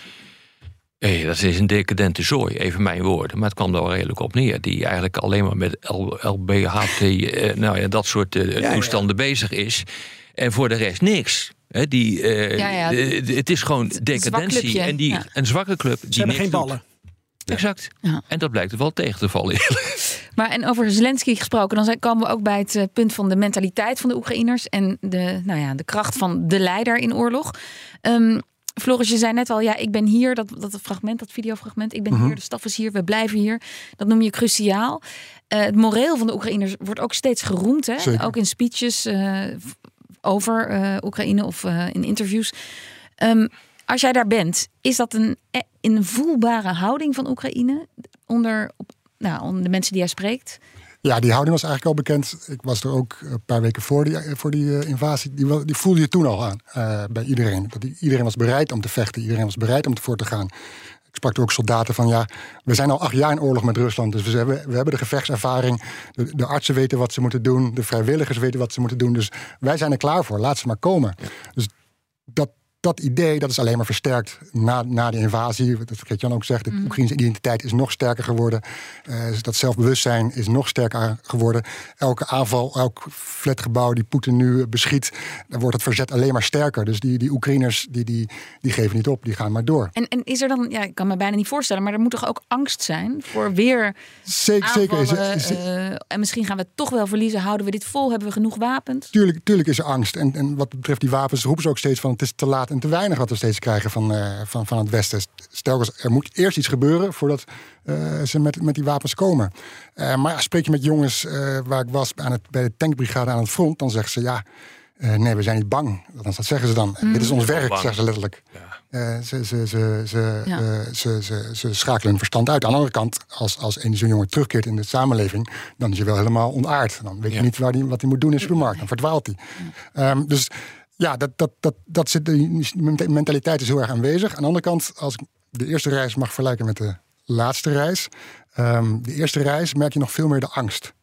Speaker 23: Hey, dat is een decadente zooi, even mijn woorden. Maar het kwam er wel redelijk op neer. Die eigenlijk alleen maar met LBHT, uh, nou ja, dat soort ja, toestanden ja. bezig is. En voor de rest niks. He, die, ja, ja. het is gewoon decadentie. En die, een zwakke club.
Speaker 22: Ze die hebben geen ballen.
Speaker 23: Doet. Exact. Ja. En dat blijkt er wel tegen te vallen.
Speaker 2: Maar en over Zelensky gesproken, dan komen we ook bij het punt van de mentaliteit van de Oekraïners en de, nou ja, de kracht van de leider in oorlog. Um, Floris, je zei net al, ja, ik ben hier, dat, dat fragment, dat videofragment, ik ben
Speaker 24: Mhm.
Speaker 2: hier, de staf is hier, we blijven hier. Dat noem je cruciaal. Uh, het moreel van de Oekraïners wordt ook steeds geroemd, hè?
Speaker 24: Zeker.
Speaker 2: ook in speeches uh, over uh, Oekraïne of in interviews. Um, als jij daar bent, is dat een, een voelbare houding van Oekraïne onder, op, nou, onder de mensen die jij spreekt?
Speaker 24: Ja, die houding was eigenlijk al bekend. Ik was er ook een paar weken voor die, voor die uh, invasie. Die, die, voelde je toen al aan uh, bij iedereen. Dat die, iedereen was bereid om te vechten. Iedereen was bereid om ervoor te gaan. Ik sprak er ook soldaten van, ja, we zijn al acht jaar in oorlog met Rusland. Dus we hebben, we hebben de gevechtservaring. De, de, artsen weten wat ze moeten doen. De vrijwilligers weten wat ze moeten doen. Dus wij zijn er klaar voor. Laat ze maar komen. Ja. Dus dat, dat idee dat is alleen maar versterkt na, na de invasie. Dat Gert-Jan ook zegt, de mm. Oekraïnse identiteit is nog sterker geworden. Uh, dat zelfbewustzijn is nog sterker geworden. Elke aanval, elk flatgebouw die Poetin nu beschiet... dan wordt het verzet alleen maar sterker. Dus die, die Oekraïners die, die, die geven niet op, die gaan maar door.
Speaker 2: En, en is er dan, ja, ik kan me bijna niet voorstellen... maar er moet toch ook angst zijn voor weer
Speaker 24: zeker,
Speaker 2: aanvallen,
Speaker 24: zeker is, is,
Speaker 2: uh, en misschien gaan we het toch wel verliezen. Houden we dit vol? Hebben we genoeg wapens?
Speaker 24: Tuurlijk, tuurlijk is er angst. En, en wat betreft die wapens roepen ze ook steeds van... het is te laat en te weinig wat we steeds krijgen van, uh, van, van het Westen. Stel, er moet eerst iets gebeuren voordat uh, ze met, met die wapens komen. Uh, maar spreek je met jongens waar ik was aan het, bij de tankbrigade aan het front... dan zeggen ze ja, nee, we zijn niet bang. Dat zeggen ze dan. Mm. Dit is ons werk, zeggen ze letterlijk. Ja. ze, ze, ze, ze, ja. ze, ze, ze, schakelen hun verstand uit. Aan de andere kant, als, als een zo'n jongen terugkeert in de samenleving... dan is hij wel helemaal ontaard. Dan weet je niet waar die, wat hij moet doen in de supermarkt. Dan verdwaalt hij. Um, dus... Ja, dat, dat, dat, dat zit, die mentaliteit is heel erg aanwezig. Aan de andere kant, als ik de eerste reis mag vergelijken met de laatste reis. Um, de eerste reis merk je nog veel meer de angst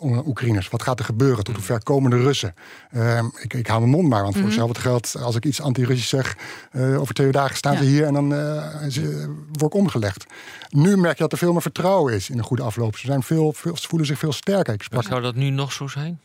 Speaker 24: onder Oekraïners. Wat gaat er gebeuren? Tot hoe ver komen de Russen? Um, ik, ik hou mijn mond maar, want voor
Speaker 2: Mhm.
Speaker 24: hetzelfde geld... als ik iets anti-Russisch zeg, uh, over twee dagen staan
Speaker 2: Ja.
Speaker 24: ze hier... en dan uh, ze, word ik omgelegd. Nu merk je dat er veel meer vertrouwen is in een goede afloop. Ze, zijn veel, veel, ze voelen zich veel sterker. Ik sprak,
Speaker 23: Zou dat nu nog zo zijn?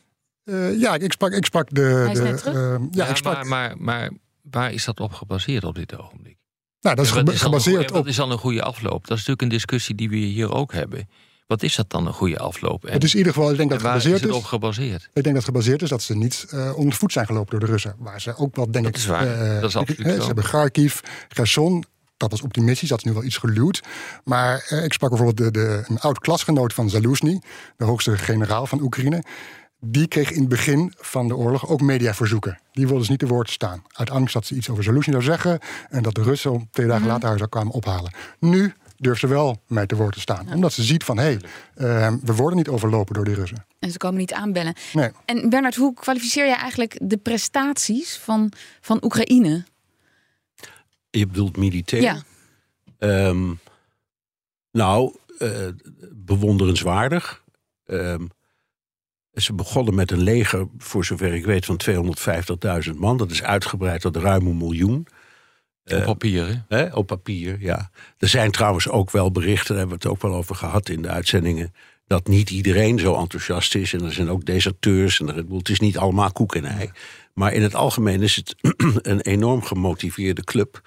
Speaker 24: Uh, ja, ik sprak, ik sprak de...
Speaker 2: is
Speaker 24: de
Speaker 2: net terug.
Speaker 24: uh, ja,
Speaker 23: Ja,
Speaker 24: ik sprak,
Speaker 23: maar, maar, maar waar is dat op gebaseerd op dit ogenblik?
Speaker 24: nou, dat is gebaseerd
Speaker 23: goeie-
Speaker 24: op...
Speaker 23: Wat is dan een goede afloop? Dat is natuurlijk een discussie die we hier ook hebben. Wat is dat dan een goede afloop? En,
Speaker 24: Het is in ieder geval, ik denk dat gebaseerd
Speaker 23: is het
Speaker 24: is.
Speaker 23: op gebaseerd?
Speaker 24: Ik denk dat het gebaseerd is dat ze niet uh, onder de voet zijn gelopen door de Russen. Waar ze ook wel, denk
Speaker 23: Dat
Speaker 24: ik.
Speaker 23: is waar.
Speaker 24: uh,
Speaker 23: Dat is absoluut
Speaker 24: hè,
Speaker 23: zo.
Speaker 24: Ze hebben Kharkiv, Gerson. Dat was optimistisch, dat is nu wel iets geluwd. Maar uh, ik sprak bijvoorbeeld de, de, een oud klasgenoot van Zaluzny, de hoogste generaal van Oekraïne. Die kreeg in het begin van de oorlog ook mediaverzoeken. Die wilden dus niet te woord staan. Uit angst dat ze iets over Zaluzny zou zeggen. En dat de Russen om twee dagen later haar zou kwamen ophalen. Nu durft ze wel mij te woord te staan. Omdat ze ziet van, hé, hey, uh, we worden niet overlopen door die Russen.
Speaker 2: En ze komen niet aanbellen.
Speaker 24: Nee.
Speaker 2: En Bernard, hoe kwalificeer jij eigenlijk de prestaties van, van Oekraïne?
Speaker 12: Je bedoelt militair?
Speaker 2: Ja.
Speaker 12: Um, nou, uh, bewonderenswaardig. Um, ze begonnen met een leger, voor zover ik weet, van 250.000 man. Dat is uitgebreid tot ruim een miljoen.
Speaker 23: Op papier, hè?
Speaker 12: Hè, op papier, ja. Er zijn trouwens ook wel berichten, daar hebben we het ook wel over gehad in de uitzendingen, dat niet iedereen zo enthousiast is. En er zijn ook deserteurs. En er, het is niet allemaal koek en ei. Maar in het algemeen is het [CLEARS THROAT] een enorm gemotiveerde club.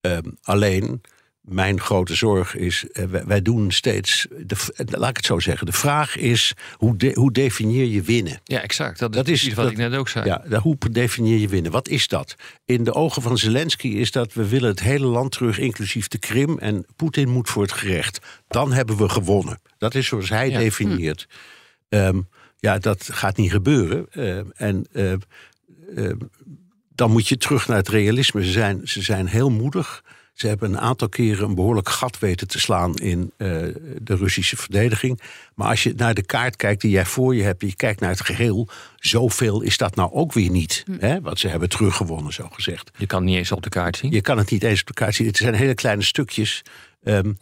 Speaker 12: Um, alleen, mijn grote zorg is, uh, wij, doen steeds, de, laat ik het zo zeggen, de vraag is, hoe, de, hoe definieer je winnen?
Speaker 23: Ja, exact. Dat is, dat is iets wat dat, ik net ook zei.
Speaker 12: Ja, hoe definieer je winnen? Wat is dat? In de ogen van Zelensky is dat, we willen het hele land terug, inclusief de Krim, en Poetin moet voor het gerecht. Dan hebben we gewonnen. Dat is zoals hij ja. definieert. Hm. Um, ja, dat gaat niet gebeuren. Uh, en uh, uh, dan moet je terug naar het realisme. Ze zijn, ze zijn heel moedig. Ze hebben een aantal keren een behoorlijk gat weten te slaan in eh, de Russische verdediging. Maar als je naar de kaart kijkt die jij voor je hebt, je kijkt naar het geheel, zoveel is dat nou ook weer niet.
Speaker 2: Hm.
Speaker 12: Hè? Want ze hebben teruggewonnen, zo gezegd.
Speaker 23: Je kan het niet eens op de kaart zien.
Speaker 12: Je kan het niet eens op de kaart zien. Het zijn hele kleine stukjes. Ehm,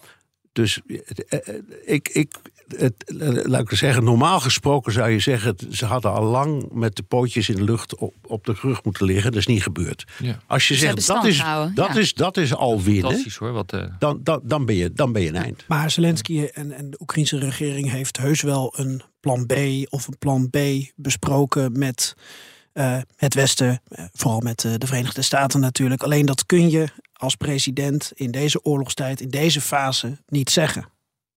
Speaker 12: dus eh, eh, ik, ik, het, laat ik zeggen, normaal gesproken zou je zeggen, ze hadden al lang met de pootjes in de lucht op, op de rug moeten liggen. Dat is niet gebeurd.
Speaker 23: Ja.
Speaker 12: Als je
Speaker 2: Ze
Speaker 12: zegt dat is, dat,
Speaker 2: ja.
Speaker 12: is, dat is al winnen,
Speaker 23: hoor. Wat, eh,
Speaker 12: dan, dan, dan, ben je, dan ben je een eind.
Speaker 22: Maar Zelensky en, en de Oekraïnse regering heeft heus wel een plan B of een plan B besproken met eh, het Westen, eh, vooral met eh, de Verenigde Staten natuurlijk. Alleen dat kun je als president in deze oorlogstijd, in deze fase, niet zeggen.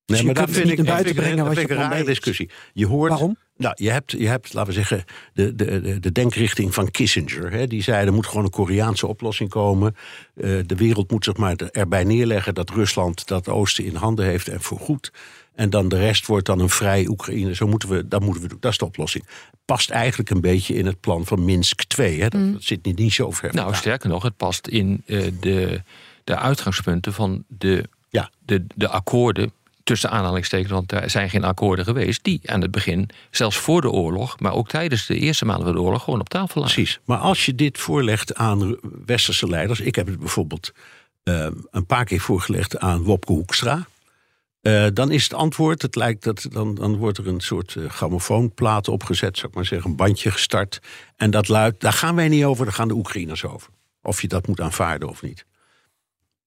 Speaker 22: Dus
Speaker 12: Nee,
Speaker 22: je
Speaker 12: maar
Speaker 22: kunt
Speaker 12: dat vind
Speaker 22: niet
Speaker 12: ik,
Speaker 22: buiten brengen wat
Speaker 12: een rare discussie. Je hoort,
Speaker 22: Waarom?
Speaker 12: Nou, je hebt, je hebt, laten we zeggen, de, de, de, de denkrichting van Kissinger. Hè, die zei er moet gewoon een Koreaanse oplossing komen. Eh, de wereld moet zich maar erbij neerleggen dat Rusland dat oosten in handen heeft en voorgoed. En dan de rest wordt dan een vrij Oekraïne. Zo moeten we, dat moeten we doen. Dat is de oplossing. Past eigenlijk een beetje in het plan van Minsk 2. Hè. Dat, dat zit niet, niet zo ver.
Speaker 23: nou,
Speaker 12: vandaan.
Speaker 23: sterker nog, het past in eh, de, de uitgangspunten van de,
Speaker 12: Ja.
Speaker 23: de, de akkoorden. Tussen aanhalingstekens, want er zijn geen akkoorden geweest. die aan het begin, zelfs voor de oorlog. maar ook tijdens de eerste maanden van de oorlog. gewoon op tafel lagen.
Speaker 12: Precies. Maar als je dit voorlegt aan westerse leiders. Ik heb het bijvoorbeeld eh, een paar keer voorgelegd aan Wopke Hoekstra. eh, dan is het antwoord, het lijkt dat, dan, dan wordt er een soort eh, grammofoonplaat opgezet, zou ik maar zeggen, een bandje gestart. En dat luidt, daar gaan wij niet over, daar gaan de Oekraïners over. Of je dat moet aanvaarden of niet.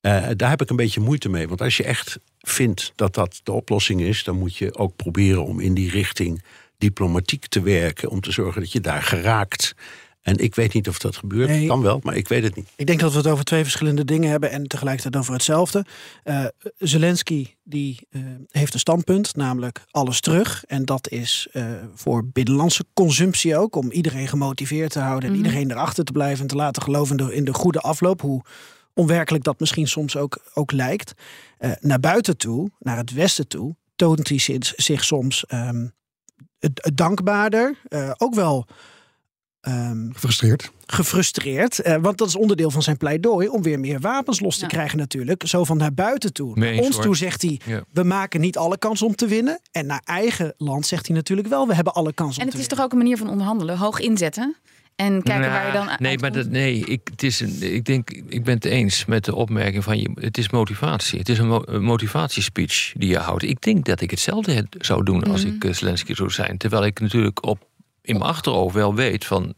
Speaker 12: Eh, daar heb ik een beetje moeite mee. Want als je echt vindt dat dat de oplossing is, dan moet je ook proberen om in die richting diplomatiek te werken. Om te zorgen dat je daar geraakt. En ik weet niet of dat gebeurt.
Speaker 22: Nee.
Speaker 12: Kan wel, maar ik weet het niet.
Speaker 22: Ik denk dat we het over twee verschillende dingen hebben en tegelijkertijd over hetzelfde. Eh, Zelensky die eh, heeft een standpunt, namelijk alles terug. En dat is eh, voor binnenlandse consumptie ook, om iedereen gemotiveerd te houden en
Speaker 2: Mhm.
Speaker 22: iedereen erachter te blijven en te laten geloven in de, in de goede afloop. Hoe onwerkelijk dat misschien soms ook, ook lijkt. Eh, naar buiten toe, naar het westen toe, toont hij zich, zich soms ehm, het- het dankbaarder. eh, ook wel ehm,
Speaker 24: Gefrustreerd.
Speaker 22: gefrustreerd. eh, want dat is onderdeel van zijn pleidooi om weer meer wapens los te
Speaker 2: Ja.
Speaker 22: krijgen natuurlijk. Zo van naar buiten toe. Naar ons
Speaker 23: hoor.
Speaker 22: toe zegt hij,
Speaker 23: Ja.
Speaker 22: we maken niet alle kans om te winnen. En naar eigen land zegt hij natuurlijk wel, we hebben alle kans om
Speaker 2: En
Speaker 22: te
Speaker 2: het is
Speaker 22: winnen.
Speaker 2: toch ook een manier van onderhandelen? Hoog inzetten en kijken waar je dan
Speaker 23: Nou, Nee, maar dat, nee ik, het is een, ik denk, ik ben het eens met de opmerking van je. Het is motivatie. Het is een, mo- een motivatiespeech die je houdt. Ik denk dat ik hetzelfde het- zou doen als
Speaker 2: Mhm.
Speaker 23: ik eh, Zelensky zou zijn. Terwijl ik natuurlijk op, in mijn achterhoofd wel weet van.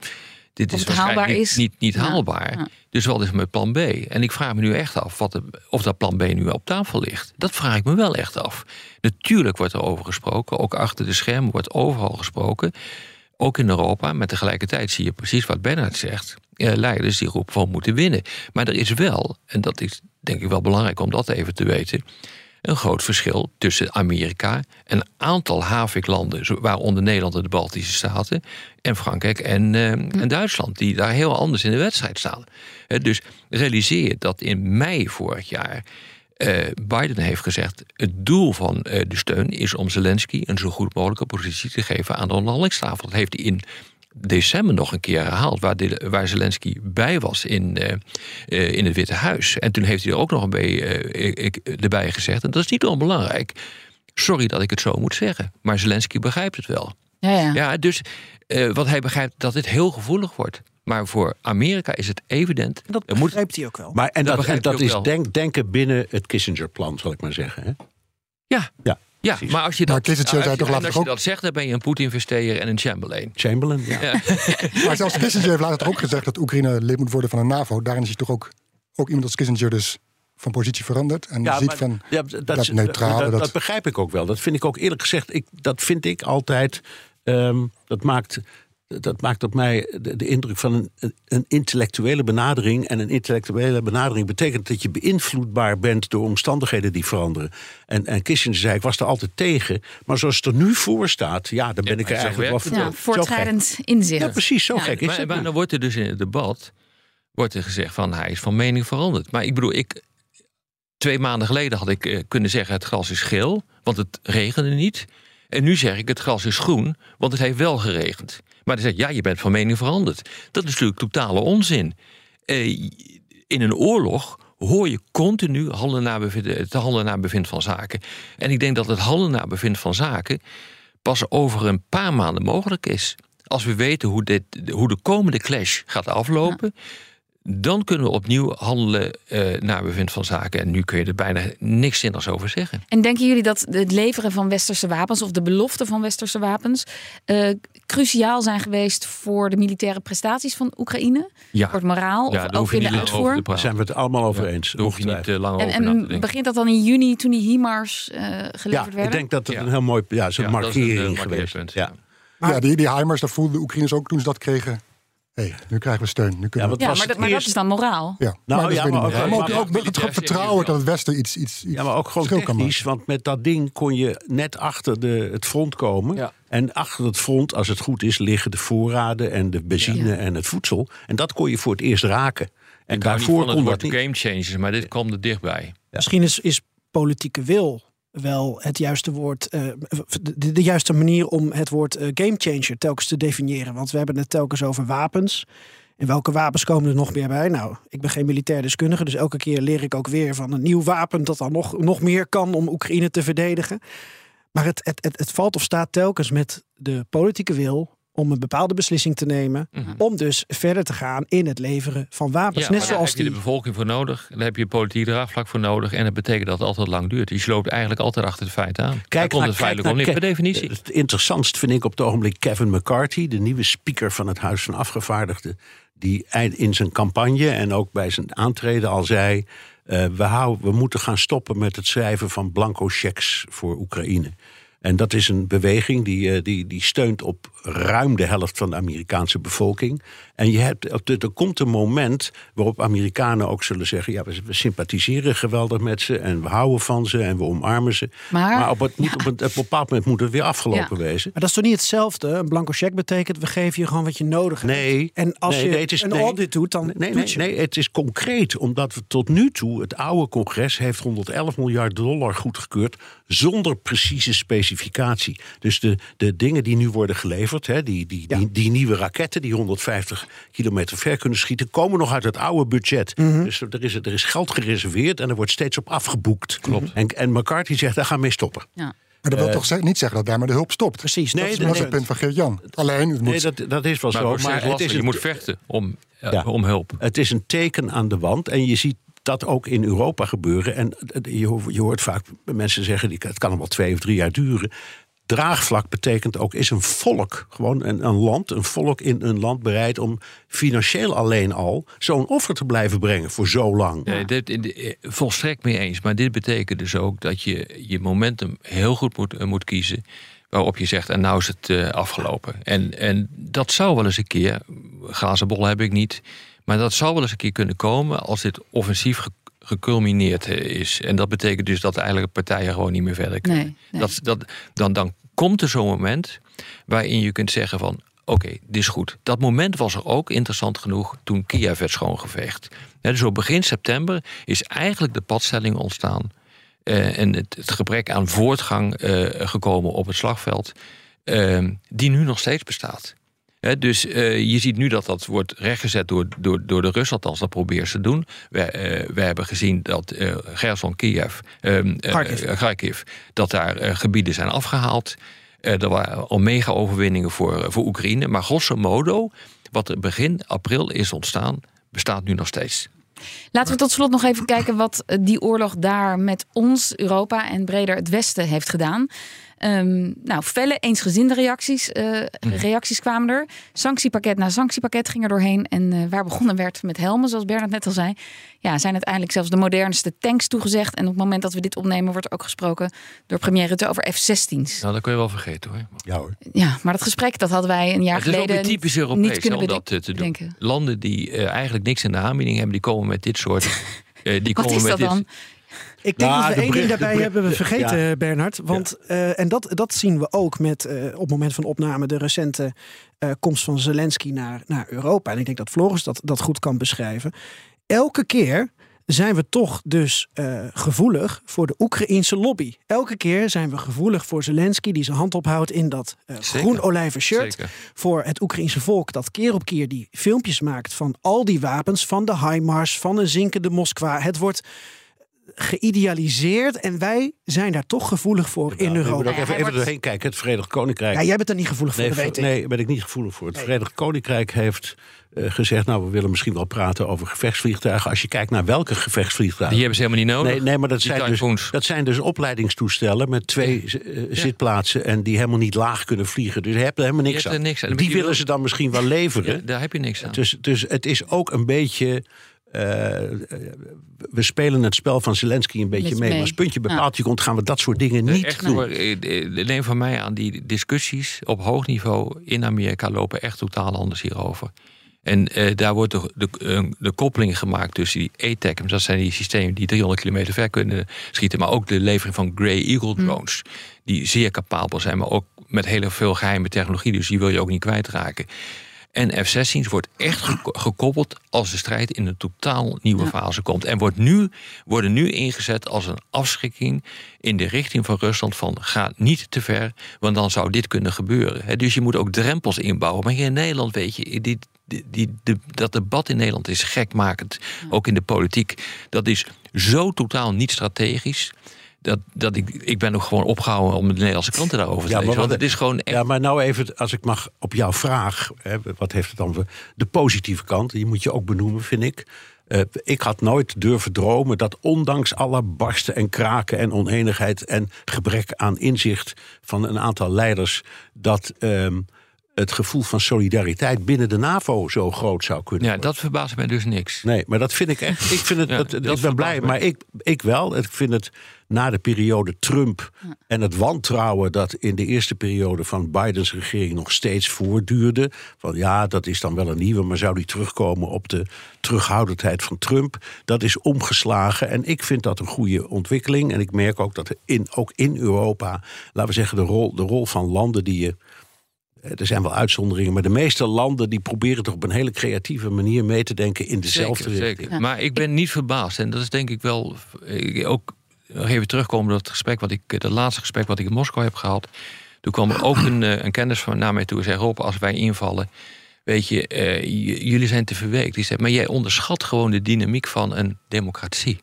Speaker 23: Dit is waarschijnlijk niet,
Speaker 2: is.
Speaker 23: niet, niet
Speaker 2: Ja,
Speaker 23: haalbaar.
Speaker 2: ja.
Speaker 23: Dus wat is mijn plan B? En ik vraag me nu echt af wat de- of dat plan B nu op tafel ligt. Dat vraag ik me wel echt af. Natuurlijk wordt er over gesproken. Ook achter de schermen wordt overal gesproken. Ook in Europa. Maar tegelijkertijd zie je precies wat Bernard zegt. Eh, leiders die roepen van moeten winnen. Maar er is wel, en dat is denk ik wel belangrijk om dat even te weten. Een groot verschil tussen Amerika en een aantal haviklanden, waaronder Nederland en de Baltische Staten, en Frankrijk en, eh, en Duitsland, die daar heel anders in de wedstrijd staan. Dus realiseer je dat in mei vorig jaar eh, Biden heeft gezegd: het doel van eh, de steun is om Zelensky een zo goed mogelijke positie te geven aan de onderhandelingstafel. Dat heeft hij in december nog een keer herhaald, waar, de, waar Zelensky bij was in, eh, in het Witte Huis. En toen heeft hij er ook nog een beetje erbij gezegd, en dat is niet onbelangrijk. Sorry dat ik het zo moet zeggen, maar Zelensky begrijpt het wel.
Speaker 2: Ja, ja.
Speaker 23: Ja, dus wat hij begrijpt dat dit heel gevoelig wordt. Maar voor Amerika is het evident.
Speaker 22: Dat
Speaker 23: moet,
Speaker 22: begrijpt hij ook wel.
Speaker 12: Maar, en
Speaker 23: Dat
Speaker 12: dat, en is denk, denken binnen het Kissinger-plan, zal ik maar zeggen. Hè?
Speaker 23: ja,
Speaker 12: Ja,
Speaker 23: ja, maar als je dat, als
Speaker 24: zei
Speaker 23: je-
Speaker 24: later
Speaker 23: als je
Speaker 24: ook-
Speaker 23: dat zegt, dan ben je een Poetin-investeerder en een Chamberlain.
Speaker 12: Chamberlain, ja.
Speaker 23: Ja. [LAUGHS]
Speaker 24: Maar zelfs Kissinger heeft later ook gezegd dat Oekraïne lid moet worden van de NAVO. Daarin is hij toch ook, ook iemand als Kissinger dus van positie veranderd. En je ziet
Speaker 12: maar-
Speaker 24: van
Speaker 12: ja, dat,
Speaker 24: dat
Speaker 12: is-
Speaker 24: neutrale,
Speaker 12: dat,
Speaker 24: dat-
Speaker 12: dat begrijp ik ook wel. Dat vind ik ook eerlijk gezegd. Ik, dat vind ik altijd. ehm, dat, maakt, dat maakt op mij de, de indruk van een, een, intellectuele benadering. En een intellectuele benadering betekent dat je beïnvloedbaar bent door omstandigheden die veranderen. En, en Kissinger zei: ik was er altijd tegen. Maar zoals het er nu voor staat, ja, dan ben ik er eigenlijk wel voor.
Speaker 2: Ja, voortschrijdend inzicht.
Speaker 12: Ja, precies, zo
Speaker 2: Ja.
Speaker 12: gek is
Speaker 23: maar,
Speaker 12: het.
Speaker 23: maar
Speaker 12: maar.
Speaker 23: dan wordt er dus in het debat wordt er gezegd van hij is van mening veranderd. Maar ik bedoel, ik, twee maanden geleden had ik eh, kunnen zeggen het gras is geel, want het regende niet. En nu zeg ik het gras is groen, want het heeft wel geregend. Maar dan zeg je, ja, je bent van mening veranderd. Dat is natuurlijk totale onzin. Eh, in een oorlog hoor je continu handelen naar bevind, het naar bevind van zaken. En ik denk dat het handelen naar bevind van zaken pas over een paar maanden mogelijk is. Als we weten hoe, dit, hoe de komende clash gaat aflopen. Dan kunnen we opnieuw handelen uh, naar bevind van zaken. En nu kun je er bijna niks zinnigs over zeggen.
Speaker 2: En denken jullie dat het leveren van westerse wapens of de belofte van westerse wapens uh, cruciaal zijn geweest voor de militaire prestaties van Oekraïne?
Speaker 23: Ja.
Speaker 2: Voor het moraal
Speaker 23: ja,
Speaker 2: of ook in de uitvoer?
Speaker 12: Daar zijn we het allemaal over eens.
Speaker 23: Daar hoef je niet uh, lang
Speaker 2: en,
Speaker 23: over
Speaker 2: en
Speaker 23: te
Speaker 2: begint dat dan in juni toen die HIMARS geleverd
Speaker 12: ja,
Speaker 2: werden?
Speaker 12: Ik denk dat het een heel mooi ja, is een markering geweest.
Speaker 23: Ja.
Speaker 24: Maar, ja, die, die HIMARS, dat voelden de Oekraïners ook toen ze dat kregen. Hey, nu krijgen we steun. Nu kunnen
Speaker 2: ja,
Speaker 24: we...
Speaker 2: ja maar, dat, maar dat is dan moraal.
Speaker 24: Ja,
Speaker 12: nou,
Speaker 24: maar,
Speaker 12: ja, maar, ook,
Speaker 24: maar, ook, ook, ook het vertrouwen dat het Westen iets, iets, iets
Speaker 12: Ja, maar ook gewoon technisch. Want met dat ding kon je net achter de, het front komen.
Speaker 23: Ja.
Speaker 12: En achter het front, als het goed is, liggen de voorraden en de benzine ja. en het voedsel. En dat kon je voor het eerst raken. En
Speaker 23: ik
Speaker 12: daarvoor kon dat
Speaker 23: niet. game changers, maar dit kwam er dichtbij.
Speaker 22: Misschien is, is politieke wil wel het juiste woord, uh, de, juiste manier om het woord uh, gamechanger telkens te definiëren. Want we hebben het telkens over wapens. En welke wapens komen er nog meer bij? Nou, ik ben geen militair deskundige, dus elke keer leer ik ook weer van een nieuw wapen dat dan nog, nog meer kan om Oekraïne te verdedigen. Maar het, het, het, het valt of staat telkens met de politieke wil om een bepaalde beslissing te nemen. Mm -hmm. Om dus verder te gaan in het leveren van wapens.
Speaker 23: Ja,
Speaker 22: Net
Speaker 23: maar
Speaker 22: zoals
Speaker 23: daar heb je
Speaker 22: die...
Speaker 23: de bevolking voor nodig. Daar heb je politiek draagvlak voor nodig. En dat betekent dat het altijd lang duurt. Dus je loopt eigenlijk altijd achter de feiten aan. Kijk, komt het feitelijk om niet per definitie.
Speaker 12: Het interessantst vind ik op het ogenblik Kevin McCarthy, de nieuwe speaker van het Huis van Afgevaardigden. Die in zijn campagne en ook bij zijn aantreden al zei. Uh, we, hou, we moeten gaan stoppen met het schrijven van blanco checks voor Oekraïne. En dat is een beweging die, die, die steunt op ruim de helft van de Amerikaanse bevolking. En je hebt, er komt een moment waarop Amerikanen ook zullen zeggen: ja, we, sympathiseren geweldig met ze en we houden van ze en we omarmen ze.
Speaker 2: Maar,
Speaker 12: maar op, het, [LAUGHS] moet, op, een, op een bepaald moment moet het weer afgelopen ja. wezen.
Speaker 22: Maar dat is toch niet hetzelfde? Een blanco cheque betekent we geven je gewoon wat je nodig hebt.
Speaker 12: Nee.
Speaker 22: En als
Speaker 12: nee,
Speaker 22: je
Speaker 12: nee, is,
Speaker 22: een
Speaker 12: nee,
Speaker 22: audit doet, dan
Speaker 12: nee,
Speaker 22: doet
Speaker 12: nee,
Speaker 22: je.
Speaker 12: nee, het is concreet, omdat we tot nu toe het oude congres heeft 111 miljard dollar goedgekeurd zonder precieze specificatie. Dus de, de dingen die nu worden geleverd, hè, die, die, ja. die, die, nieuwe raketten die 150 kilometer ver kunnen schieten, komen nog uit het oude budget.
Speaker 22: Mhm.
Speaker 12: Mm -hmm. Dus er is, er is geld gereserveerd en er wordt steeds op afgeboekt.
Speaker 23: Klopt.
Speaker 12: En, en McCarthy zegt, daar gaan we mee stoppen.
Speaker 2: Ja.
Speaker 24: Maar dat wil uh, toch niet zeggen dat daarmee de hulp stopt?
Speaker 22: Precies.
Speaker 24: Nee, dat is, het punt van Geert-Jan. Alleen, het moet...
Speaker 12: Nee, dat, dat is wel
Speaker 23: maar
Speaker 12: zo.
Speaker 23: Maar het
Speaker 12: het is
Speaker 23: je moet vechten om, ja. om hulp.
Speaker 12: Het is een teken aan de wand en je ziet dat ook in Europa gebeuren. En je, je hoort vaak mensen zeggen, het kan nog wel twee of drie jaar duren. Draagvlak betekent ook, is een volk, gewoon een, een, land, een volk in een land bereid om financieel alleen al zo'n offer te blijven brengen voor zo lang.
Speaker 23: Nee, dit, volstrekt mee eens. Maar dit betekent dus ook dat je je momentum heel goed moet, uh, moet kiezen. Waarop je zegt, en nou is het uh, afgelopen. En, en dat zou wel eens een keer, glazen bol heb ik niet. Maar dat zou wel eens een keer kunnen komen als dit offensief geculmineerd is. En dat betekent dus dat eigenlijk partijen gewoon niet meer verder kunnen.
Speaker 2: Nee, nee.
Speaker 23: Dat, dat, dan, dan komt er zo'n moment waarin je kunt zeggen van... oké, okay, dit is goed. Dat moment was er ook interessant genoeg toen Kiev werd schoongeveegd. Dus op begin september is eigenlijk de padstelling ontstaan... Uh, en het, het, gebrek aan voortgang uh, gekomen op het slagveld... Uh, die nu nog steeds bestaat. He, dus uh, je ziet nu dat dat wordt rechtgezet door, door, door de Russen, althans dat proberen ze te doen. We, uh, we hebben gezien dat uh, Gerson, Kiev, Kharkiv, dat daar gebieden zijn afgehaald. er waren al mega-overwinningen voor, voor Oekraïne. Maar grosso modo, wat er begin april is ontstaan, bestaat nu nog steeds.
Speaker 2: Laten we tot slot nog even kijken wat die oorlog daar met ons, Europa en breder het Westen heeft gedaan. Um, nou, felle, eensgezinde reacties, uh, reacties kwamen er. Sanctiepakket na sanctiepakket ging er doorheen. En uh, waar begonnen werd met helmen, zoals Bernard net al zei... Ja, zijn uiteindelijk zelfs de modernste tanks toegezegd. En op het moment dat we dit opnemen wordt er ook gesproken... door premier Rutte over F-16's.
Speaker 23: Nou, dat kun je wel vergeten hoor.
Speaker 12: Ja hoor.
Speaker 2: Ja, maar dat gesprek dat hadden wij een jaar
Speaker 23: het is
Speaker 2: geleden
Speaker 23: ook weer typisch Europees
Speaker 2: niet kunnen
Speaker 23: om dat te doen.
Speaker 2: Denken.
Speaker 23: Landen die uh, eigenlijk niks in de aanbieding hebben... die komen met dit soort... [LAUGHS] die
Speaker 2: Wat
Speaker 23: komen
Speaker 2: is
Speaker 23: met
Speaker 2: dat
Speaker 23: dit,
Speaker 2: dan?
Speaker 22: Ik denk
Speaker 12: Nou,
Speaker 22: dat we
Speaker 12: de
Speaker 22: één ding daarbij hebben we vergeten,
Speaker 12: ja.
Speaker 22: Bernard. Want, eh, en dat, dat zien we ook met eh, op het moment van opname de recente eh, komst van Zelensky naar, naar Europa. En ik denk dat Floris dat, dat goed kan beschrijven. Elke keer zijn we toch dus uh, gevoelig voor de Oekraïense lobby. Elke keer zijn we gevoelig voor Zelensky die zijn hand ophoudt in dat uh, groen-olijven shirt. Zeker. Voor het Oekraïense volk dat keer op keer die filmpjes maakt van al die wapens, van de HIMARS, van een zinkende Moskwa. Het wordt geïdealiseerd en wij zijn daar toch gevoelig voor in Europa.
Speaker 12: Ik even, even doorheen kijken. Het Verenigd Koninkrijk.
Speaker 22: Ja, jij bent er niet gevoelig voor,
Speaker 12: nee,
Speaker 22: weet
Speaker 12: Nee, ben ik niet gevoelig voor. Het Verenigd Koninkrijk heeft uh, gezegd... nou, we willen misschien wel praten over gevechtsvliegtuigen. Als je kijkt naar welke gevechtsvliegtuigen...
Speaker 23: Die hebben ze helemaal niet nodig.
Speaker 12: Nee, nee maar dat zijn, dus, dat zijn dus opleidingstoestellen... met twee uh, ja. zitplaatsen en die helemaal niet laag kunnen vliegen. Dus je hebt er helemaal niks
Speaker 23: je
Speaker 12: aan.
Speaker 23: Niks aan.
Speaker 12: Die willen ze dan misschien wel [LAUGHS] leveren.
Speaker 23: Ja, daar heb je niks aan.
Speaker 12: Dus, dus het is ook een beetje... Uh, we spelen het spel van Zelensky een beetje mee. mee. Maar als puntje bepaald ja. komt, gaan we dat soort dingen niet
Speaker 23: echt,
Speaker 12: doen.
Speaker 23: Hoor, neem van mij aan, die discussies op hoog niveau in Amerika lopen echt totaal anders hierover. En uh, daar wordt de, de, de, koppeling gemaakt tussen die ATACMS, dat zijn die systemen die 300 kilometer ver kunnen schieten, maar ook de levering van Grey Eagle drones, mm. die zeer capabel zijn, maar ook met heel veel geheime technologie, dus die wil je ook niet kwijtraken. En F-16's wordt echt gekoppeld als de strijd in een totaal nieuwe fase komt. En wordt nu, worden nu ingezet als een afschrikking in de richting van Rusland van ga niet te ver, want dan zou dit kunnen gebeuren. Dus je moet ook drempels inbouwen. Maar hier in Nederland weet je, die, die, die, de, dat debat in Nederland is gekmakend, ook in de politiek. Dat is zo totaal niet strategisch dat, dat ik, ik ben ook gewoon opgehouden om de Nederlandse kranten daarover te ja, lezen. Want het is gewoon echt...
Speaker 12: Ja, maar nou even, als ik mag op jouw vraag, hè, wat heeft het dan voor de positieve kant? Die moet je ook benoemen, vind ik. Uh, ik had nooit durven dromen dat ondanks alle barsten en kraken en oneenigheid en gebrek aan inzicht van een aantal leiders, dat uh, het gevoel van solidariteit binnen de NAVO zo groot zou kunnen
Speaker 23: ja,
Speaker 12: worden.
Speaker 23: dat verbaast mij dus niks.
Speaker 12: Nee, maar dat vind ik echt. Ik, vind het, ja, dat, dat ik ben blij, maar ik, ik wel. Ik vind het na de periode Trump en het wantrouwen dat in de eerste periode van Bidens regering nog steeds voortduurde. Van ja, dat is dan wel een nieuwe, maar zou die terugkomen op de terughoudendheid van Trump? Dat is omgeslagen en ik vind dat een goede ontwikkeling. En ik merk ook dat in, ook in Europa, laten we zeggen, de rol, de rol van landen die je er zijn wel uitzonderingen, maar de meeste landen die proberen toch op een hele creatieve manier mee te denken in dezelfde
Speaker 23: zeker,
Speaker 12: richting.
Speaker 23: Zeker. Maar ik ben niet verbaasd. En dat is denk ik wel ook nog even terugkomen op het gesprek wat ik, het laatste gesprek wat ik in Moskou heb gehad. Toen kwam er ook een, een kennis van naar mij toe en zei: Rob, als wij invallen, weet je, uh, jullie zijn te verweekt. Die zei, maar jij onderschat gewoon de dynamiek van een democratie.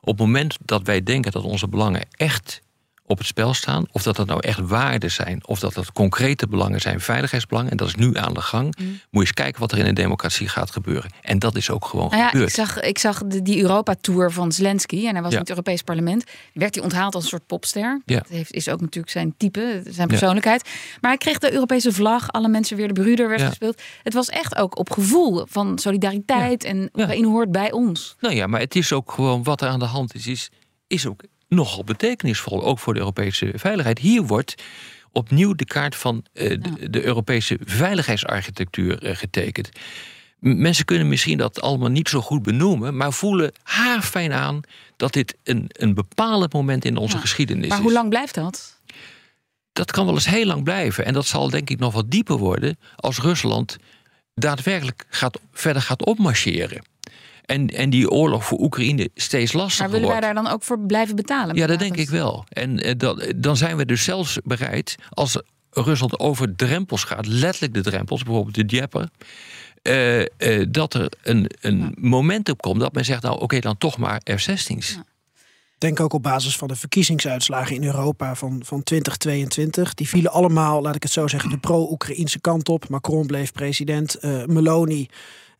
Speaker 23: Op het moment dat wij denken dat onze belangen echt op het spel staan. Of dat dat nou echt waarden zijn, of dat dat concrete belangen zijn, veiligheidsbelangen. En dat is nu aan de gang. Mm. Moet je eens kijken wat er in een democratie gaat gebeuren. En dat is ook gewoon
Speaker 2: nou ja,
Speaker 23: gebeurd.
Speaker 2: Ik zag, ik zag de, die Europa-tour van Zelensky. En hij was ja. in het Europees Parlement. Werd hij onthaald als een soort popster.
Speaker 23: Ja.
Speaker 2: Dat heeft, is ook natuurlijk zijn type, zijn persoonlijkheid. Maar hij kreeg de Europese vlag. Alle mensen weer de broeder werd gespeeld. Het was echt ook op gevoel van solidariteit. En Oekraïne hoort bij ons.
Speaker 23: Nou ja, maar het is ook gewoon wat er aan de hand is. Is, is ook nogal betekenisvol, ook voor de Europese veiligheid. Hier wordt opnieuw de kaart van uh, de, de, Europese veiligheidsarchitectuur uh, getekend. Mensen kunnen misschien dat allemaal niet zo goed benoemen, maar voelen haarfijn aan dat dit een, een bepalend moment in onze ja. geschiedenis is.
Speaker 2: Maar hoe lang blijft dat?
Speaker 23: Dat kan wel eens heel lang blijven. En dat zal denk ik nog wat dieper worden als Rusland daadwerkelijk gaat, verder gaat opmarcheren. En, en die oorlog voor Oekraïne steeds lastiger
Speaker 2: Maar willen
Speaker 23: wordt.
Speaker 2: wij daar dan ook voor blijven betalen?
Speaker 23: Ja, dat denk ik wel. En uh, dat, dan zijn we dus zelfs bereid, als Rusland over drempels gaat, letterlijk de drempels, bijvoorbeeld de Dieppe. Uh, uh, dat er een, een ja. momentum komt dat men zegt, nou oké, okay, dan toch maar F-16's. Ja.
Speaker 22: Denk ook op basis van de verkiezingsuitslagen in Europa van, van 2022. Die vielen allemaal, laat ik het zo zeggen, de pro-Oekraïnse kant op. Macron bleef president, uh, Meloni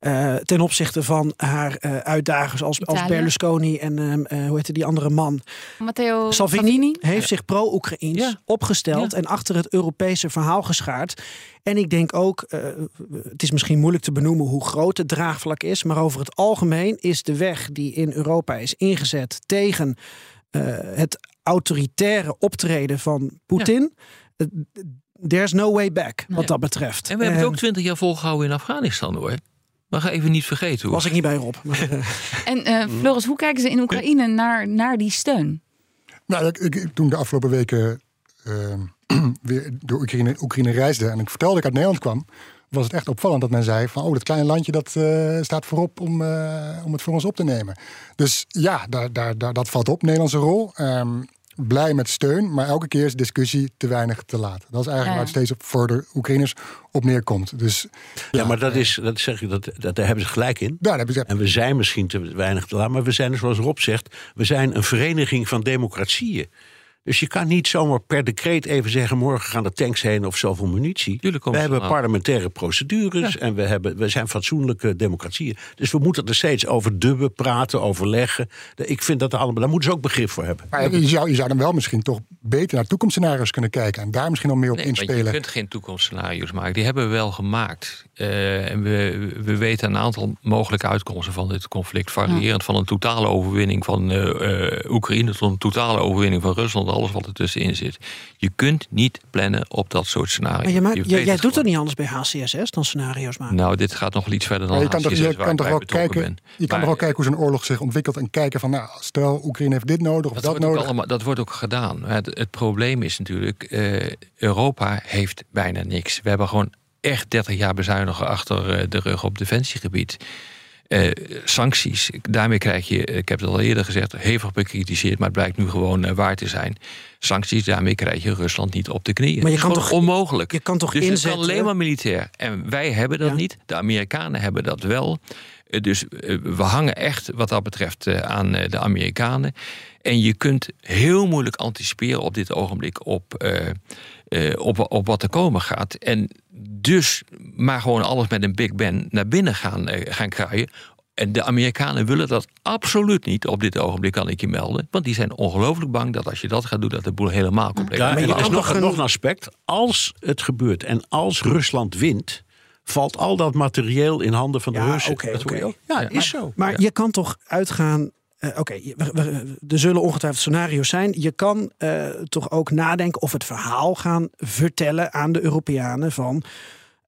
Speaker 22: uh, ten opzichte van haar uh, uitdagers als, als Berlusconi en uh, hoe heette die andere man?
Speaker 2: Matteo
Speaker 22: Salvini,
Speaker 2: Salvini.
Speaker 22: heeft zich pro-Oekraïns ja. opgesteld ja. en achter het Europese verhaal geschaard. En ik denk ook, het is misschien moeilijk te benoemen hoe groot het draagvlak is, maar over het algemeen is de weg die in Europa is ingezet tegen het autoritaire optreden van Poetin. Ja. There's no way back, wat dat betreft.
Speaker 23: En we hebben het ook twintig jaar volgehouden in Afghanistan hoor. Maar ga even niet vergeten hoor.
Speaker 22: Was ik niet bij Rob. [LAUGHS]
Speaker 2: en uh, Floris, hoe kijken ze in Oekraïne naar, naar die steun?
Speaker 24: Nou, ik, ik, toen de afgelopen weken uh, [CLEARS THROAT] weer door Oekraïne, Oekraïne reisde en ik vertelde dat ik uit Nederland kwam, was het echt opvallend dat men zei van, oh, dat kleine landje dat eh, staat voorop om, eh, om het voor ons op te nemen. Dus ja, daar, daar, daar, dat valt op, Nederlandse rol. Ehm, blij met steun, maar elke keer is discussie te weinig te laat. Dat is eigenlijk
Speaker 2: Ja.
Speaker 24: waar het steeds op voor de Oekraïners op neerkomt. Dus
Speaker 12: Ja, maar dat is, dat zeg ik, dat, dat, daar hebben ze gelijk in.
Speaker 24: daar hebben ze
Speaker 12: En we zijn misschien te weinig te laat, maar we zijn, zoals Rob zegt, we zijn een vereniging van democratieën. Dus je kan niet zomaar per decreet even zeggen: morgen gaan de tanks heen of zoveel munitie. We hebben
Speaker 23: aan.
Speaker 12: parlementaire procedures en we, hebben, we zijn fatsoenlijke democratieën. Dus we moeten er steeds over dubben, praten, overleggen. Ik vind dat er allemaal, daar moeten ze ook begrip voor hebben.
Speaker 24: Maar je zou, je zou dan wel misschien toch beter naar toekomstscenario's kunnen kijken en daar misschien al meer op
Speaker 23: Nee,
Speaker 24: inspelen.
Speaker 23: je kunt geen toekomstscenario's maken. Die hebben we wel gemaakt. Eh, en we, we weten een aantal mogelijke uitkomsten van dit conflict. Variërend van een totale overwinning van eh, eh, Oekraïne tot een totale overwinning van Rusland. Alles wat er tussenin zit. Je kunt niet plannen op dat soort scenario's.
Speaker 22: Maar je maakt,
Speaker 23: Je
Speaker 22: jij, doet toch niet anders bij HCSS dan scenario's maken?
Speaker 23: Nou, dit gaat nog iets verder dan
Speaker 24: Maar je kan toch,
Speaker 23: HCSS,
Speaker 24: je
Speaker 23: waar
Speaker 24: kan toch wel kijken,
Speaker 23: ben.
Speaker 24: je kan toch wel kijken hoe zo'n oorlog zich ontwikkelt en kijken van, nou, stel Oekraïne heeft dit nodig of
Speaker 23: Dat,
Speaker 24: dat,
Speaker 23: wordt ook
Speaker 24: nodig.
Speaker 23: allemaal, dat wordt ook gedaan. Het, het probleem is natuurlijk, eh, Europa heeft bijna niks. We hebben gewoon echt 30 jaar bezuinigen achter eh, de rug op defensiegebied. Eh, sancties, daarmee krijg je, ik heb het al eerder gezegd, hevig bekritiseerd, maar het blijkt nu gewoon eh, waar te zijn. Sancties, daarmee krijg je Rusland niet op de knieën.
Speaker 22: Maar je
Speaker 23: is
Speaker 22: kan toch-
Speaker 23: onmogelijk.
Speaker 22: je kan toch
Speaker 23: dus het
Speaker 22: inzetten-
Speaker 23: kan alleen maar militair. En wij hebben dat
Speaker 22: Ja.
Speaker 23: niet. De Amerikanen hebben dat wel. Eh, Dus eh, we hangen echt wat dat betreft eh, aan eh, de Amerikanen. En je kunt heel moeilijk anticiperen op dit ogenblik op, eh, eh, op, op wat er komen gaat. En dus maar gewoon alles met een Big Ben naar binnen gaan, eh, gaan kraaien. En de Amerikanen willen dat absoluut niet op dit ogenblik, kan ik je melden. Want die zijn ongelooflijk bang dat als je dat gaat doen, dat de boel helemaal compleet
Speaker 12: Ja, er is nog, nog een aspect. Als het gebeurt en als Rusland wint, valt al dat materieel in handen van de
Speaker 22: Ja,
Speaker 12: Russen.
Speaker 22: oké,
Speaker 12: Dat hoor je
Speaker 22: oké.
Speaker 12: ook. Ja, is zo.
Speaker 22: Maar je kan toch uitgaan. eh, Oké, we- er zullen ongetwijfeld scenario's zijn. Je kan eh, toch ook nadenken of het verhaal gaan vertellen aan de Europeanen van.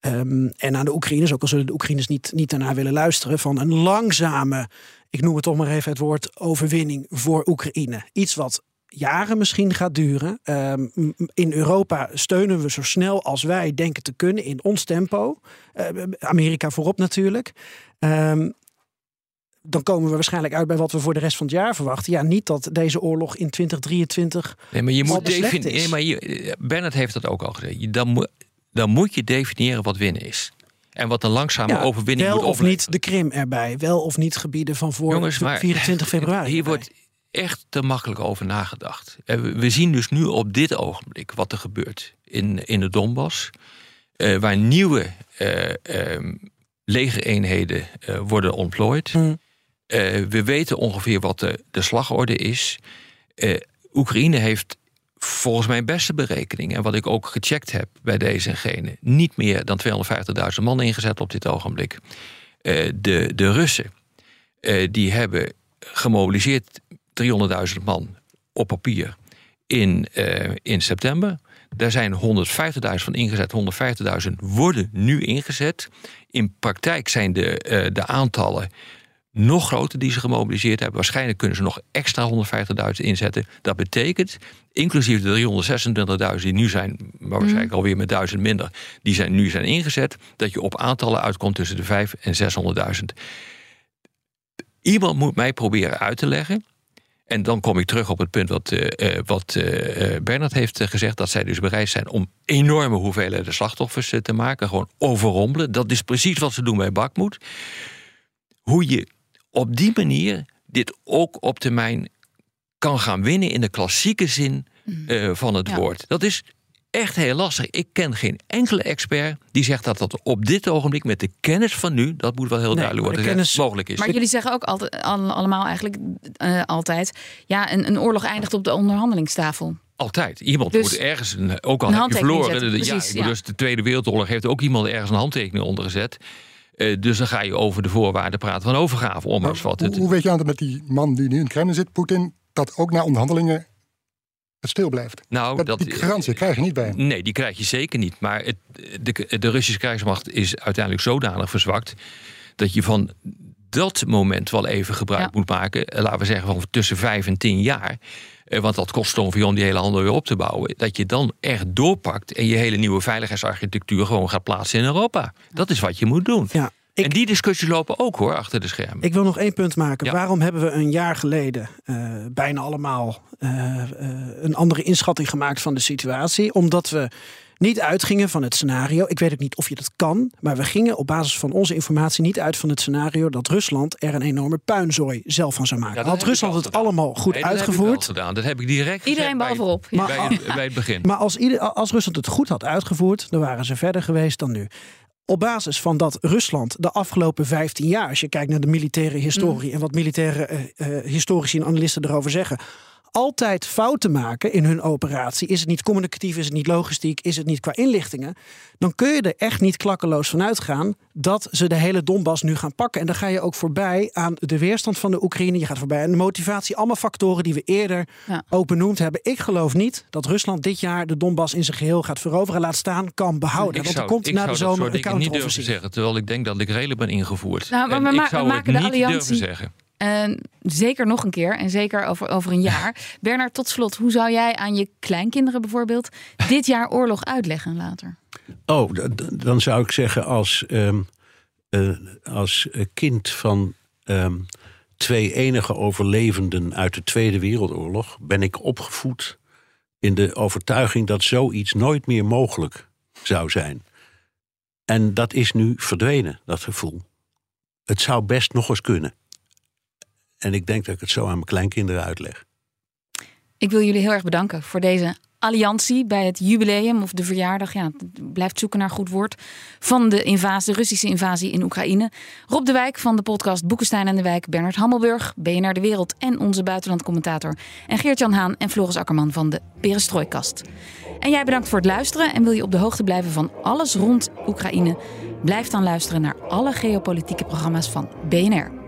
Speaker 22: ehm, en aan de Oekraïners, ook al zullen de Oekraïners niet, niet daarna willen luisteren, van een langzame, ik noem het toch maar even het woord, overwinning voor Oekraïne. Iets wat jaren misschien gaat duren. Ehm, in Europa steunen we zo snel als wij denken te kunnen in ons tempo. Eh, Amerika voorop natuurlijk. Ehm, dan komen we waarschijnlijk uit bij wat we voor de rest van het jaar verwachten. Ja, niet dat deze oorlog in 2023
Speaker 23: Nee, maar je moet definiëren. Nee, maar je, Bernard heeft dat ook al gezegd. Dan, moet- dan moet je definiëren wat winnen is. En wat een langzame
Speaker 22: Ja,
Speaker 23: overwinning
Speaker 22: wel
Speaker 23: moet
Speaker 22: of
Speaker 23: opleveren.
Speaker 22: niet de Krim erbij. Wel of niet gebieden van voor
Speaker 23: Jongens, maar
Speaker 22: 24 februari.
Speaker 23: Hier wordt echt te makkelijk over nagedacht. Eh, We zien dus nu op dit ogenblik wat er gebeurt in, in de Donbass. eh, waar nieuwe ehm, legereenheden worden ontplooid. Eh, we weten ongeveer wat de, de slagorde is. Oekraïne heeft volgens mijn beste berekening... en wat ik ook gecheckt heb bij deze en gene... niet meer dan 250.000 man ingezet op dit ogenblik. De, de Russen die hebben gemobiliseerd 300.000 man op papier in, eh, in september. Daar zijn 150.000 van ingezet. 150.000 worden nu ingezet. In praktijk zijn de, eh, de aantallen nog groter die ze gemobiliseerd hebben. Waarschijnlijk kunnen ze nog extra 150.000 inzetten. Dat betekent, inclusief de 326.000 die nu zijn, maar waarschijnlijk alweer met 1000 minder, die zijn, nu zijn ingezet, dat je op aantallen uitkomt tussen de 5 en 600.000. Iemand moet mij proberen uit te leggen. En dan kom ik terug op het punt wat, eh, eh, wat eh, Bernard heeft gezegd: dat zij dus bereid zijn om enorme hoeveelheden slachtoffers te maken. Gewoon overrompelen. Dat is precies wat ze doen bij Bakmoed. Hoe je op die manier dit ook op termijn kan gaan winnen in de klassieke zin eh, van het
Speaker 2: Ja.
Speaker 23: woord. Dat is echt heel lastig. Ik ken geen enkele expert die zegt dat dat op dit ogenblik met de kennis van nu, dat moet wel heel
Speaker 22: Nee,
Speaker 23: duidelijk worden
Speaker 22: kennis-
Speaker 23: mogelijk is.
Speaker 2: Maar jullie zeggen ook altijd, al- allemaal eigenlijk eh, altijd... ja, een, een oorlog eindigt op de onderhandelingstafel.
Speaker 23: Altijd. Iemand
Speaker 2: Dus
Speaker 23: moet ergens, een, ook al
Speaker 2: een
Speaker 23: heb je
Speaker 2: handtekening
Speaker 23: verloren.
Speaker 2: zetten,
Speaker 23: ja, dus de Tweede Wereldoorlog heeft ook iemand ergens een handtekening onder gezet. Eh, dus dan ga je over de voorwaarden praten van overgave. Om maar eens wat.
Speaker 24: Hoe, hoe weet je aan dat met die man die nu in het Kremlin zit, Poetin, dat ook na onderhandelingen het stil blijft?
Speaker 23: Nou,
Speaker 24: dat,
Speaker 23: dat,
Speaker 24: die garantie krijg je niet bij hem.
Speaker 23: Nee, die krijg je zeker niet. Maar het, de, de Russische krijgsmacht is uiteindelijk zodanig verzwakt. dat je van dat moment wel even gebruik moet maken. Eh, Laten we zeggen van tussen vijf en tien jaar. Eh, Want dat kost ongeveer om die hele handel weer op te bouwen. Dat je dan echt doorpakt en je hele nieuwe veiligheidsarchitectuur gewoon gaat plaatsen in Europa. Dat is wat je moet doen.
Speaker 22: Ja,
Speaker 23: En die discussies lopen ook hoor, achter de schermen.
Speaker 22: Ik wil nog één punt maken.
Speaker 23: Ja.
Speaker 22: Waarom hebben we een jaar geleden eh, bijna allemaal eh, eh, een andere inschatting gemaakt van de situatie? Omdat we niet uitgingen van het scenario. Ik weet ook niet of je dat kan, maar we gingen op basis van onze informatie niet uit van het scenario dat Rusland er een enorme puinzooi zelf van zou maken.
Speaker 23: Ja, dat
Speaker 22: Had Rusland het
Speaker 23: gedaan.
Speaker 22: allemaal goed
Speaker 23: Nee, dat heb ik
Speaker 22: uitgevoerd?
Speaker 23: wel gedaan. Dat heb ik direct
Speaker 2: Iedereen behalve
Speaker 23: bij,
Speaker 2: Rob. Ja.
Speaker 23: bij, bij het begin. [LAUGHS]
Speaker 22: Maar als, ieder, als Rusland het goed had uitgevoerd, dan waren ze verder geweest dan nu. Op basis van dat Rusland de afgelopen 15 jaar, als je kijkt naar de militaire historie en wat militaire eh, eh, historici en analisten erover zeggen, altijd fouten maken in hun operatie. Is het niet communicatief, is het niet logistiek, is het niet qua inlichtingen? Dan kun je er echt niet klakkeloos van uitgaan dat ze de hele Donbass nu gaan pakken. En dan ga je ook voorbij aan de weerstand van de Oekraïne. Je gaat voorbij aan de motivatie. Allemaal factoren die we eerder
Speaker 2: Ja.
Speaker 22: ook benoemd hebben. Ik geloof niet dat Rusland dit jaar de Donbass in zijn geheel gaat veroveren. Laat staan, kan behouden.
Speaker 23: Ik
Speaker 22: Want
Speaker 23: zou,
Speaker 22: er komt
Speaker 23: ik
Speaker 22: na
Speaker 23: zou
Speaker 22: de zomer een
Speaker 23: dingen niet durven
Speaker 22: counteroffensief.
Speaker 23: zeggen. Terwijl ik denk dat ik redelijk ben ingevoerd.
Speaker 2: Nou, maar
Speaker 23: En
Speaker 2: we,
Speaker 23: ik zou
Speaker 2: we
Speaker 23: het
Speaker 2: maken de
Speaker 23: niet durven
Speaker 2: alliantie
Speaker 23: zeggen.
Speaker 2: Eh, zeker nog een keer en zeker over, over een jaar. [LAUGHS] Bernard, tot slot, hoe zou jij aan je kleinkinderen bijvoorbeeld dit jaar oorlog uitleggen later?
Speaker 12: Oh, dan zou ik zeggen als, ehm, eh, als kind van ehm, twee enige overlevenden uit de Tweede Wereldoorlog ben ik opgevoed in de overtuiging dat zoiets nooit meer mogelijk zou zijn. En dat is nu verdwenen, dat gevoel. Het zou best nog eens kunnen. En ik denk dat ik het zo aan mijn kleinkinderen uitleg.
Speaker 2: Ik wil jullie heel erg bedanken voor deze alliantie bij het jubileum of de verjaardag. Ja, blijft zoeken naar goed woord. Van de invasie, de Russische invasie in Oekraïne. Rob de Wijk van de podcast Boekenstein en de Wijk. Bernard Hammelburg, BNR De Wereld en onze buitenlandcommentator. En Geert-Jan Haan en Floris Akkerman van de Perestrooikast. En jij bedankt voor het luisteren. En wil je op de hoogte blijven van alles rond Oekraïne? Blijf dan luisteren naar alle geopolitieke programma's van BNR.